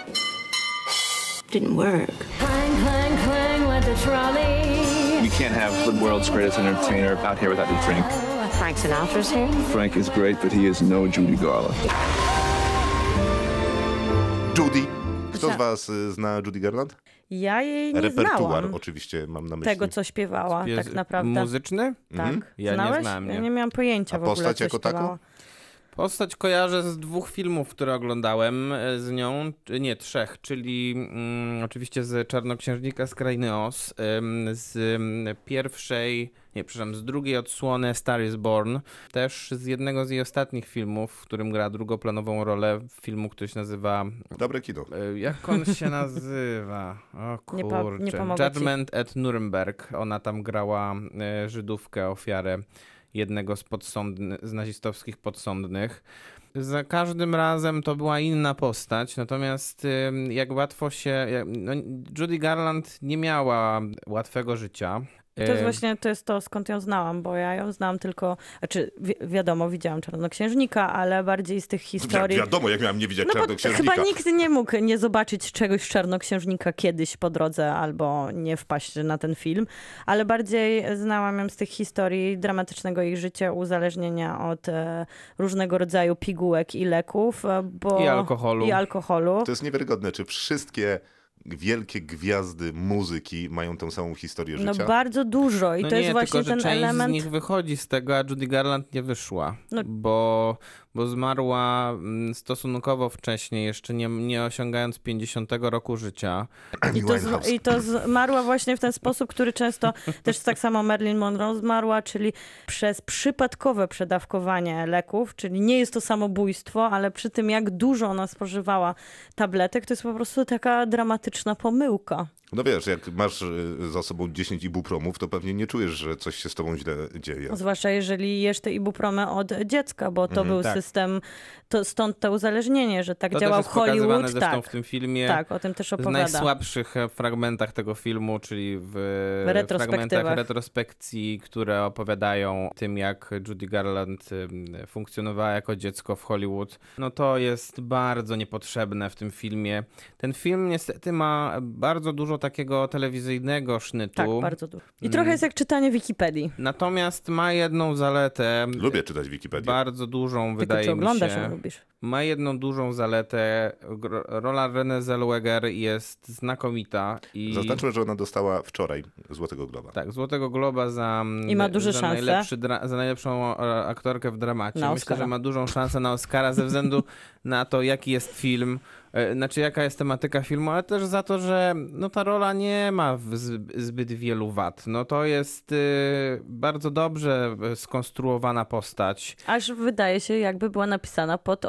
Speaker 7: Didn't work.
Speaker 8: Clang, clang, clang with the trolley.
Speaker 9: You can't have the world's greatest entertainer out here without a drink.
Speaker 7: Frank Sinatra's here.
Speaker 9: Frank is great, but he is no Judy Garland.
Speaker 2: Judy. Kto z was y, zna Judy Garland?
Speaker 3: Ja jej nie
Speaker 2: Repertuar
Speaker 3: znałam.
Speaker 2: oczywiście mam na myśli.
Speaker 3: Tego, co śpiewała,
Speaker 4: Jest
Speaker 3: tak naprawdę.
Speaker 4: Muzyczny?
Speaker 3: Tak.
Speaker 4: Ja nie
Speaker 3: Znałeś?
Speaker 4: nie.
Speaker 3: Ja nie miałam pojęcia
Speaker 2: A
Speaker 3: w ogóle,
Speaker 2: postać
Speaker 3: co
Speaker 2: jako taką?
Speaker 4: Postać kojarzę z dwóch filmów, które oglądałem e, z nią, nie, trzech, czyli mm, oczywiście z Czarnoksiężnika z Krainy Oz, z ym, pierwszej, nie, przepraszam, z drugiej odsłony Star is Born, też z jednego z jej ostatnich filmów, w którym gra drugoplanową rolę filmu, który się nazywa,
Speaker 2: Dobre kino.
Speaker 4: e, jak on się nazywa? O
Speaker 3: Nie po-
Speaker 4: kurczę,
Speaker 3: nie pomogę ci.
Speaker 4: Judgment at Nuremberg, ona tam grała e, Żydówkę, ofiarę jednego z, z nazistowskich podsądnych. Za każdym razem to była inna postać, natomiast jak łatwo się. No, Judy Garland nie miała łatwego życia.
Speaker 3: To jest właśnie to, jest to, skąd ją znałam, bo ja ją znałam tylko, znaczy wi wiadomo, widziałam Czarnoksiężnika, ale bardziej z tych
Speaker 2: Wi-
Speaker 3: historii...
Speaker 2: wiadomo, jak miałem nie widzieć
Speaker 3: No
Speaker 2: Czarnoksiężnika.
Speaker 3: chyba nikt nie mógł nie zobaczyć czegoś Czarnoksiężnika kiedyś po drodze albo nie wpaść na ten film, ale bardziej znałam ją z tych historii dramatycznego jej życia, uzależnienia od e, różnego rodzaju pigułek i leków, e, bo...
Speaker 4: I alkoholu.
Speaker 3: I alkoholu.
Speaker 2: To jest niewiarygodne, czy wszystkie wielkie gwiazdy muzyki mają tą samą historię
Speaker 3: No
Speaker 2: życia.
Speaker 3: bardzo dużo i
Speaker 4: no
Speaker 3: to
Speaker 4: nie,
Speaker 3: jest właśnie
Speaker 4: tylko, że
Speaker 3: ten
Speaker 4: część
Speaker 3: element...
Speaker 4: z nich wychodzi z tego, a Judy Garland nie wyszła,
Speaker 3: No.
Speaker 4: bo, bo zmarła mm, stosunkowo wcześnie, jeszcze nie, nie osiągając 50 roku życia.
Speaker 3: I to, z, I to zmarła właśnie w ten sposób, który często też tak samo Marilyn Monroe zmarła, czyli przez przypadkowe przedawkowanie leków, czyli nie jest to samobójstwo, ale przy tym jak dużo ona spożywała tabletek, to jest po prostu taka dramatyczna pomyłka.
Speaker 2: No wiesz, jak masz y, za sobą 10 ibupromów, to pewnie nie czujesz, że coś się z tobą źle dzieje.
Speaker 3: Zwłaszcza jeżeli jesz te ibupromę od dziecka, bo to był
Speaker 4: tak.
Speaker 3: system, to stąd to uzależnienie, że tak
Speaker 4: To
Speaker 3: działał
Speaker 4: też jest pokazywane
Speaker 3: Hollywood.
Speaker 4: zresztą
Speaker 3: Tak,
Speaker 4: w tym filmie.
Speaker 3: tak, o tym też
Speaker 4: W
Speaker 3: opowiada.
Speaker 4: najsłabszych e, fragmentach tego filmu, czyli w,
Speaker 3: W retrospektywach.
Speaker 4: fragmentach retrospekcji, które opowiadają tym, jak Judy Garland funkcjonowała jako dziecko w Hollywood, no to jest bardzo niepotrzebne w tym filmie. Ten film niestety ma bardzo dużo takiego telewizyjnego sznytu.
Speaker 3: Tak, bardzo dużo. I
Speaker 4: Mm.
Speaker 3: trochę jest jak czytanie Wikipedii.
Speaker 4: Natomiast ma jedną zaletę.
Speaker 2: Lubię czytać Wikipedię.
Speaker 4: Bardzo dużą,
Speaker 3: Tylko
Speaker 4: wydaje
Speaker 3: czy oglądasz
Speaker 4: się.
Speaker 3: lubisz?
Speaker 4: Ma jedną dużą zaletę. Rola Renée Zellweger jest znakomita i
Speaker 2: Zaznaczmy, że ona dostała wczoraj Złotego Globa.
Speaker 4: tak, Złotego Globa za, mm,
Speaker 3: I ma duże
Speaker 4: za,
Speaker 3: szanse.
Speaker 4: najlepszy dra- za najlepszą e, aktorkę w dramacie.
Speaker 3: Na
Speaker 4: Myślę, że ma dużą szansę na Oscara ze względu na to, jaki jest film, e, znaczy jaka jest tematyka filmu, ale też za to, że no, ta rola nie ma zbyt wielu wad. No to jest y, bardzo dobrze e, skonstruowana postać.
Speaker 3: Aż wydaje się, jakby była napisana pod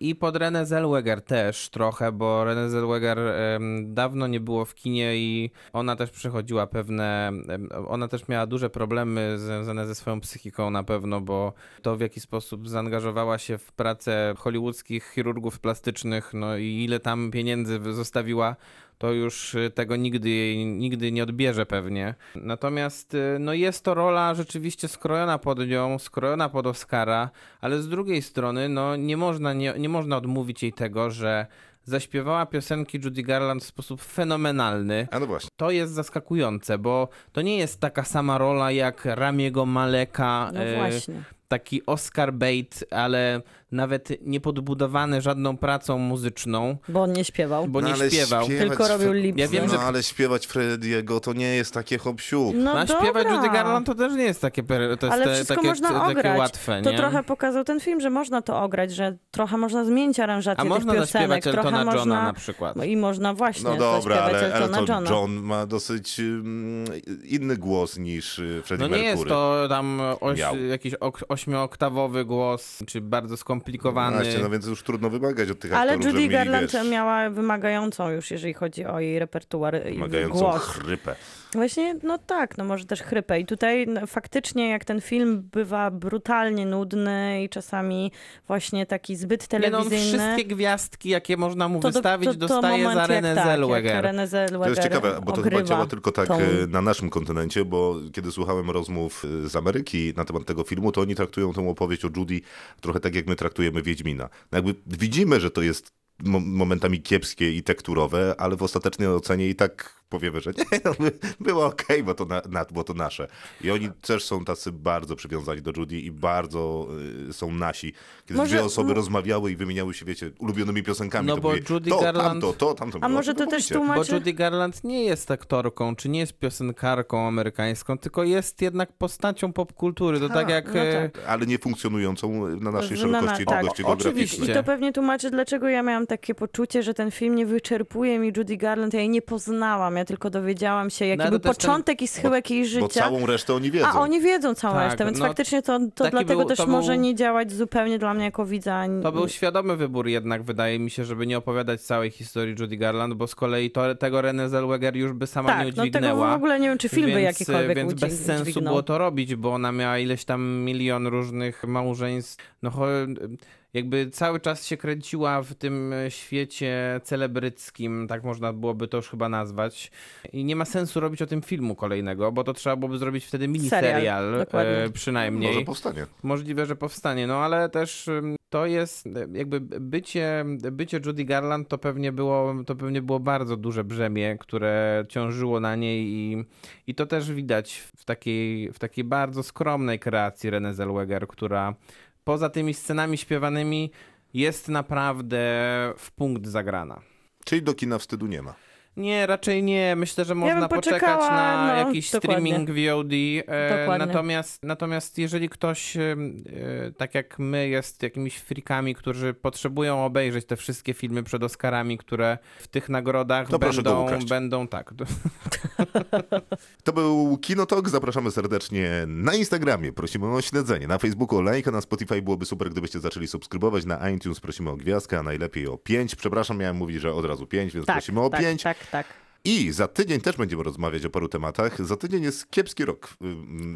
Speaker 4: I pod Renée Zellweger też trochę, bo Renée Zellweger em, dawno nie było w kinie i ona też przechodziła pewne, em, ona też miała duże problemy związane ze swoją psychiką na pewno, bo to w jaki sposób zaangażowała się w pracę hollywoodzkich chirurgów plastycznych, no i ile tam pieniędzy zostawiła, to już y, tego nigdy, jej- nigdy nie odbierze pewnie. Natomiast y, no jest to rola rzeczywiście skrojona pod nią, skrojona pod Oscara, ale z drugiej strony no nie można, nie, nie można odmówić jej tego, że zaśpiewała piosenki Judy Garland w sposób fenomenalny.
Speaker 2: A no właśnie.
Speaker 4: To jest zaskakujące, bo to nie jest taka sama rola jak Ramiego Maleka,
Speaker 3: No
Speaker 4: e,
Speaker 3: właśnie.
Speaker 4: taki Oscar bait, ale nawet nie podbudowany żadną pracą muzyczną,
Speaker 3: Bo on nie śpiewał.
Speaker 4: bo nie
Speaker 2: No ale
Speaker 4: śpiewał.
Speaker 3: Tylko robił lip
Speaker 4: Ja wiem,
Speaker 2: no
Speaker 4: że-
Speaker 2: ale śpiewać Frediego to nie jest takie hop siup.
Speaker 3: No
Speaker 4: No, a śpiewać Judy Garland to też nie jest takie, to jest
Speaker 3: Ale
Speaker 4: te,
Speaker 3: wszystko
Speaker 4: takie,
Speaker 3: można
Speaker 4: takie
Speaker 3: ograć.
Speaker 4: łatwe,
Speaker 3: To
Speaker 4: nie?
Speaker 3: trochę pokazał ten film, że można to ograć, że trochę można zmienić aranżację
Speaker 4: A
Speaker 3: tych
Speaker 4: można
Speaker 3: piosenek,
Speaker 4: zaśpiewać
Speaker 3: trochę
Speaker 4: Eltona Johna
Speaker 3: można...
Speaker 4: na przykład.
Speaker 3: I można właśnie
Speaker 2: No dobra,
Speaker 3: zaśpiewać
Speaker 2: ale
Speaker 3: Eltona
Speaker 2: Elton
Speaker 3: Johna.
Speaker 2: John ma dosyć um, inny głos niż y, Freddie
Speaker 4: No nie
Speaker 2: Mercury.
Speaker 4: jest to tam oś, jakiś ok, ośmioktawowy głos, czy bardzo skomplikowany.
Speaker 2: Właśnie, no więc już trudno wymagać od tych
Speaker 3: Ale
Speaker 2: aktorów,
Speaker 3: Judy Garland
Speaker 2: wiesz,
Speaker 3: miała wymagającą już, jeżeli chodzi o jej repertuar i
Speaker 2: wymagającą
Speaker 3: głos.
Speaker 2: chrypę.
Speaker 3: Właśnie, no tak, no może też chrypę. I tutaj no, faktycznie jak ten film bywa brutalnie nudny i czasami właśnie taki zbyt
Speaker 4: Nie no,
Speaker 3: telewizyjny.
Speaker 4: wszystkie gwiazdki, jakie można mu
Speaker 3: to
Speaker 4: wystawić,
Speaker 3: to- to
Speaker 4: dostaje
Speaker 3: moment
Speaker 4: za Renę
Speaker 3: tak,
Speaker 4: Zellweger.
Speaker 2: To jest ciekawe, bo to chyba działa tylko tak
Speaker 3: tą-
Speaker 2: e, na naszym kontynencie, bo kiedy słuchałem rozmów e, z Ameryki na temat tego filmu, to oni traktują tę opowieść o Judy trochę tak, jak my traktujemy Wiedźmina. No jakby widzimy, że to jest mo- momentami kiepskie i tekturowe, ale w ostatecznej ocenie i tak powiemy, że nie, no, by- było okej, bo, to na, na, bo to nasze. I oni też są tacy bardzo przywiązani do Judy i bardzo y, są nasi. Kiedy
Speaker 3: Może-
Speaker 2: dwie osoby rozmawiały i wymieniały się, wiecie, ulubionymi piosenkami,
Speaker 4: No
Speaker 2: to
Speaker 4: bo
Speaker 2: mówię,
Speaker 4: Judy
Speaker 2: to,
Speaker 4: Garland-
Speaker 2: tamto, to, tamto.
Speaker 3: A
Speaker 2: było,
Speaker 3: może to też
Speaker 2: mówicie.
Speaker 3: tłumaczy...
Speaker 4: Bo Judy Garland nie jest aktorką, czy nie jest piosenkarką amerykańską, tylko jest jednak postacią popkultury. To
Speaker 3: Ha,
Speaker 4: tak jak...
Speaker 3: no
Speaker 4: e,
Speaker 3: tak.
Speaker 2: ale nie funkcjonującą na naszej
Speaker 3: Na-
Speaker 2: szerokości i
Speaker 3: tak.
Speaker 2: długości geograficznej.
Speaker 3: I to pewnie tłumaczy, dlaczego ja miałam takie poczucie, że ten film nie wyczerpuje mi Judy Garland. Ja jej nie poznałam, ja tylko dowiedziałam się, jaki
Speaker 4: No,
Speaker 3: był
Speaker 4: też ten-
Speaker 3: początek i schyłek jej życia.
Speaker 2: Bo całą resztę oni wiedzą.
Speaker 3: A oni wiedzą całą
Speaker 4: Tak,
Speaker 3: resztę, więc
Speaker 4: no,
Speaker 3: faktycznie to, to dlatego
Speaker 4: był-
Speaker 3: też
Speaker 4: to
Speaker 3: może
Speaker 4: był-
Speaker 3: nie działać zupełnie dla mnie jako widza.
Speaker 4: To był świadomy wybór jednak, wydaje mi się, żeby nie opowiadać całej historii Judy Garland, bo z kolei to, tego Renée Zellweger już by sama nie
Speaker 3: Tak, no tego
Speaker 4: udźwignęła.
Speaker 3: w ogóle nie wiem, czy film by
Speaker 4: więc,
Speaker 3: jakikolwiek
Speaker 4: Więc
Speaker 3: udźwig-
Speaker 4: bez sensu
Speaker 3: udźwignął.
Speaker 4: było to robić, bo ona miała ileś tam milion różnych małżeństw. No cho- jakby cały czas się kręciła w tym świecie celebryckim, tak można byłoby to już chyba nazwać. I nie ma sensu robić o tym filmu kolejnego, bo to trzeba byłoby zrobić wtedy miniserial e, przynajmniej.
Speaker 2: Może powstanie.
Speaker 4: Możliwe, że powstanie, no ale też to jest y, jakby bycie, bycie Judy Garland to pewnie było, to pewnie było bardzo duże brzemię, które ciążyło na niej i, i to też widać w takiej, w takiej bardzo skromnej kreacji Renée Zellweger, która poza tymi scenami śpiewanymi jest naprawdę w punkt zagrana.
Speaker 2: Czyli do kina wstydu nie ma.
Speaker 4: Nie, raczej nie. Myślę, że można
Speaker 3: bym
Speaker 4: poczekać na
Speaker 3: no,
Speaker 4: jakiś
Speaker 3: dokładnie.
Speaker 4: streaming VOD. E,
Speaker 3: Dokładnie.
Speaker 4: natomiast, natomiast jeżeli ktoś, e, e, tak jak my, jest jakimiś freakami, którzy potrzebują obejrzeć te wszystkie filmy przed Oscarami, które w tych nagrodach
Speaker 2: To
Speaker 4: będą, będą tak.
Speaker 2: To był Kinotok. Zapraszamy serdecznie na Instagramie. Prosimy o śledzenie. Na Facebooku o lajka, na Spotify byłoby super, gdybyście zaczęli subskrybować. Na iTunes prosimy o gwiazdkę, a najlepiej o 5. Przepraszam, miałem mówić, że od razu 5, więc
Speaker 3: tak,
Speaker 2: prosimy o
Speaker 3: tak,
Speaker 2: 5.
Speaker 3: tak, tak.
Speaker 2: I za tydzień też będziemy rozmawiać o paru tematach. Za tydzień jest kiepski rok.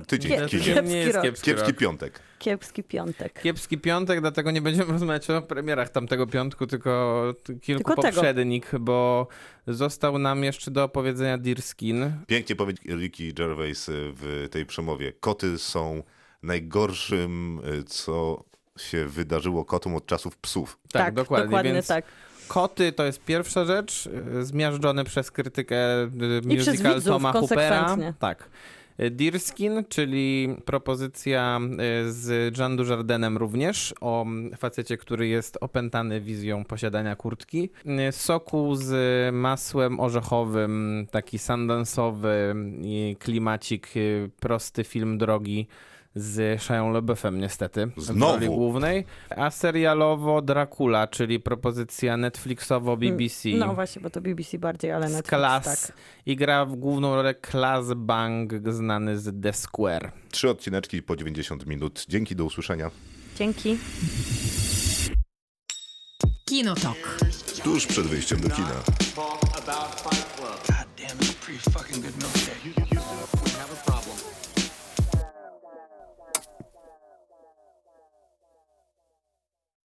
Speaker 2: Tydzień
Speaker 3: Kie-
Speaker 2: w kinie.
Speaker 3: kiepski
Speaker 4: nie jest kiepski,
Speaker 2: Kiepski
Speaker 4: rok.
Speaker 2: piątek.
Speaker 3: Kiepski piątek.
Speaker 4: Kiepski piątek, dlatego nie będziemy rozmawiać o premierach tamtego piątku, tylko kilku
Speaker 3: Tylko tego.
Speaker 4: poprzednich, bo został nam jeszcze do opowiedzenia Deer Skin.
Speaker 2: Pięknie powiedział Ricky Gervais y, w tej przemowie. Koty są najgorszym, y, co się wydarzyło kotom od czasów psów.
Speaker 4: Tak, dokładnie. więc
Speaker 3: tak.
Speaker 4: Koty to jest pierwsza rzecz, y, zmiażdżony przez krytykę y, musical Toma Hoopera. Tak. Deerskin, czyli propozycja y, z Jean Dujardinem również o mm, facecie, który jest opętany wizją posiadania kurtki. Y, Soku z masłem orzechowym, taki sandansowy klimacik, y, prosty film drogi z Shia LaBeoufem niestety w
Speaker 2: Znowu?
Speaker 4: roli głównej, a serialowo Dracula, czyli propozycja Netflixowo-BBC.
Speaker 3: No właśnie, bo to BBC bardziej, ale Netflix,
Speaker 4: Klas
Speaker 3: tak.
Speaker 4: i gra w główną rolę Klas Bang, znany z The Square.
Speaker 2: Trzy odcineczki po 90 minut. Dzięki, do usłyszenia.
Speaker 3: Dzięki.
Speaker 1: Kinotok.
Speaker 2: Tuż przed wyjściem do kina.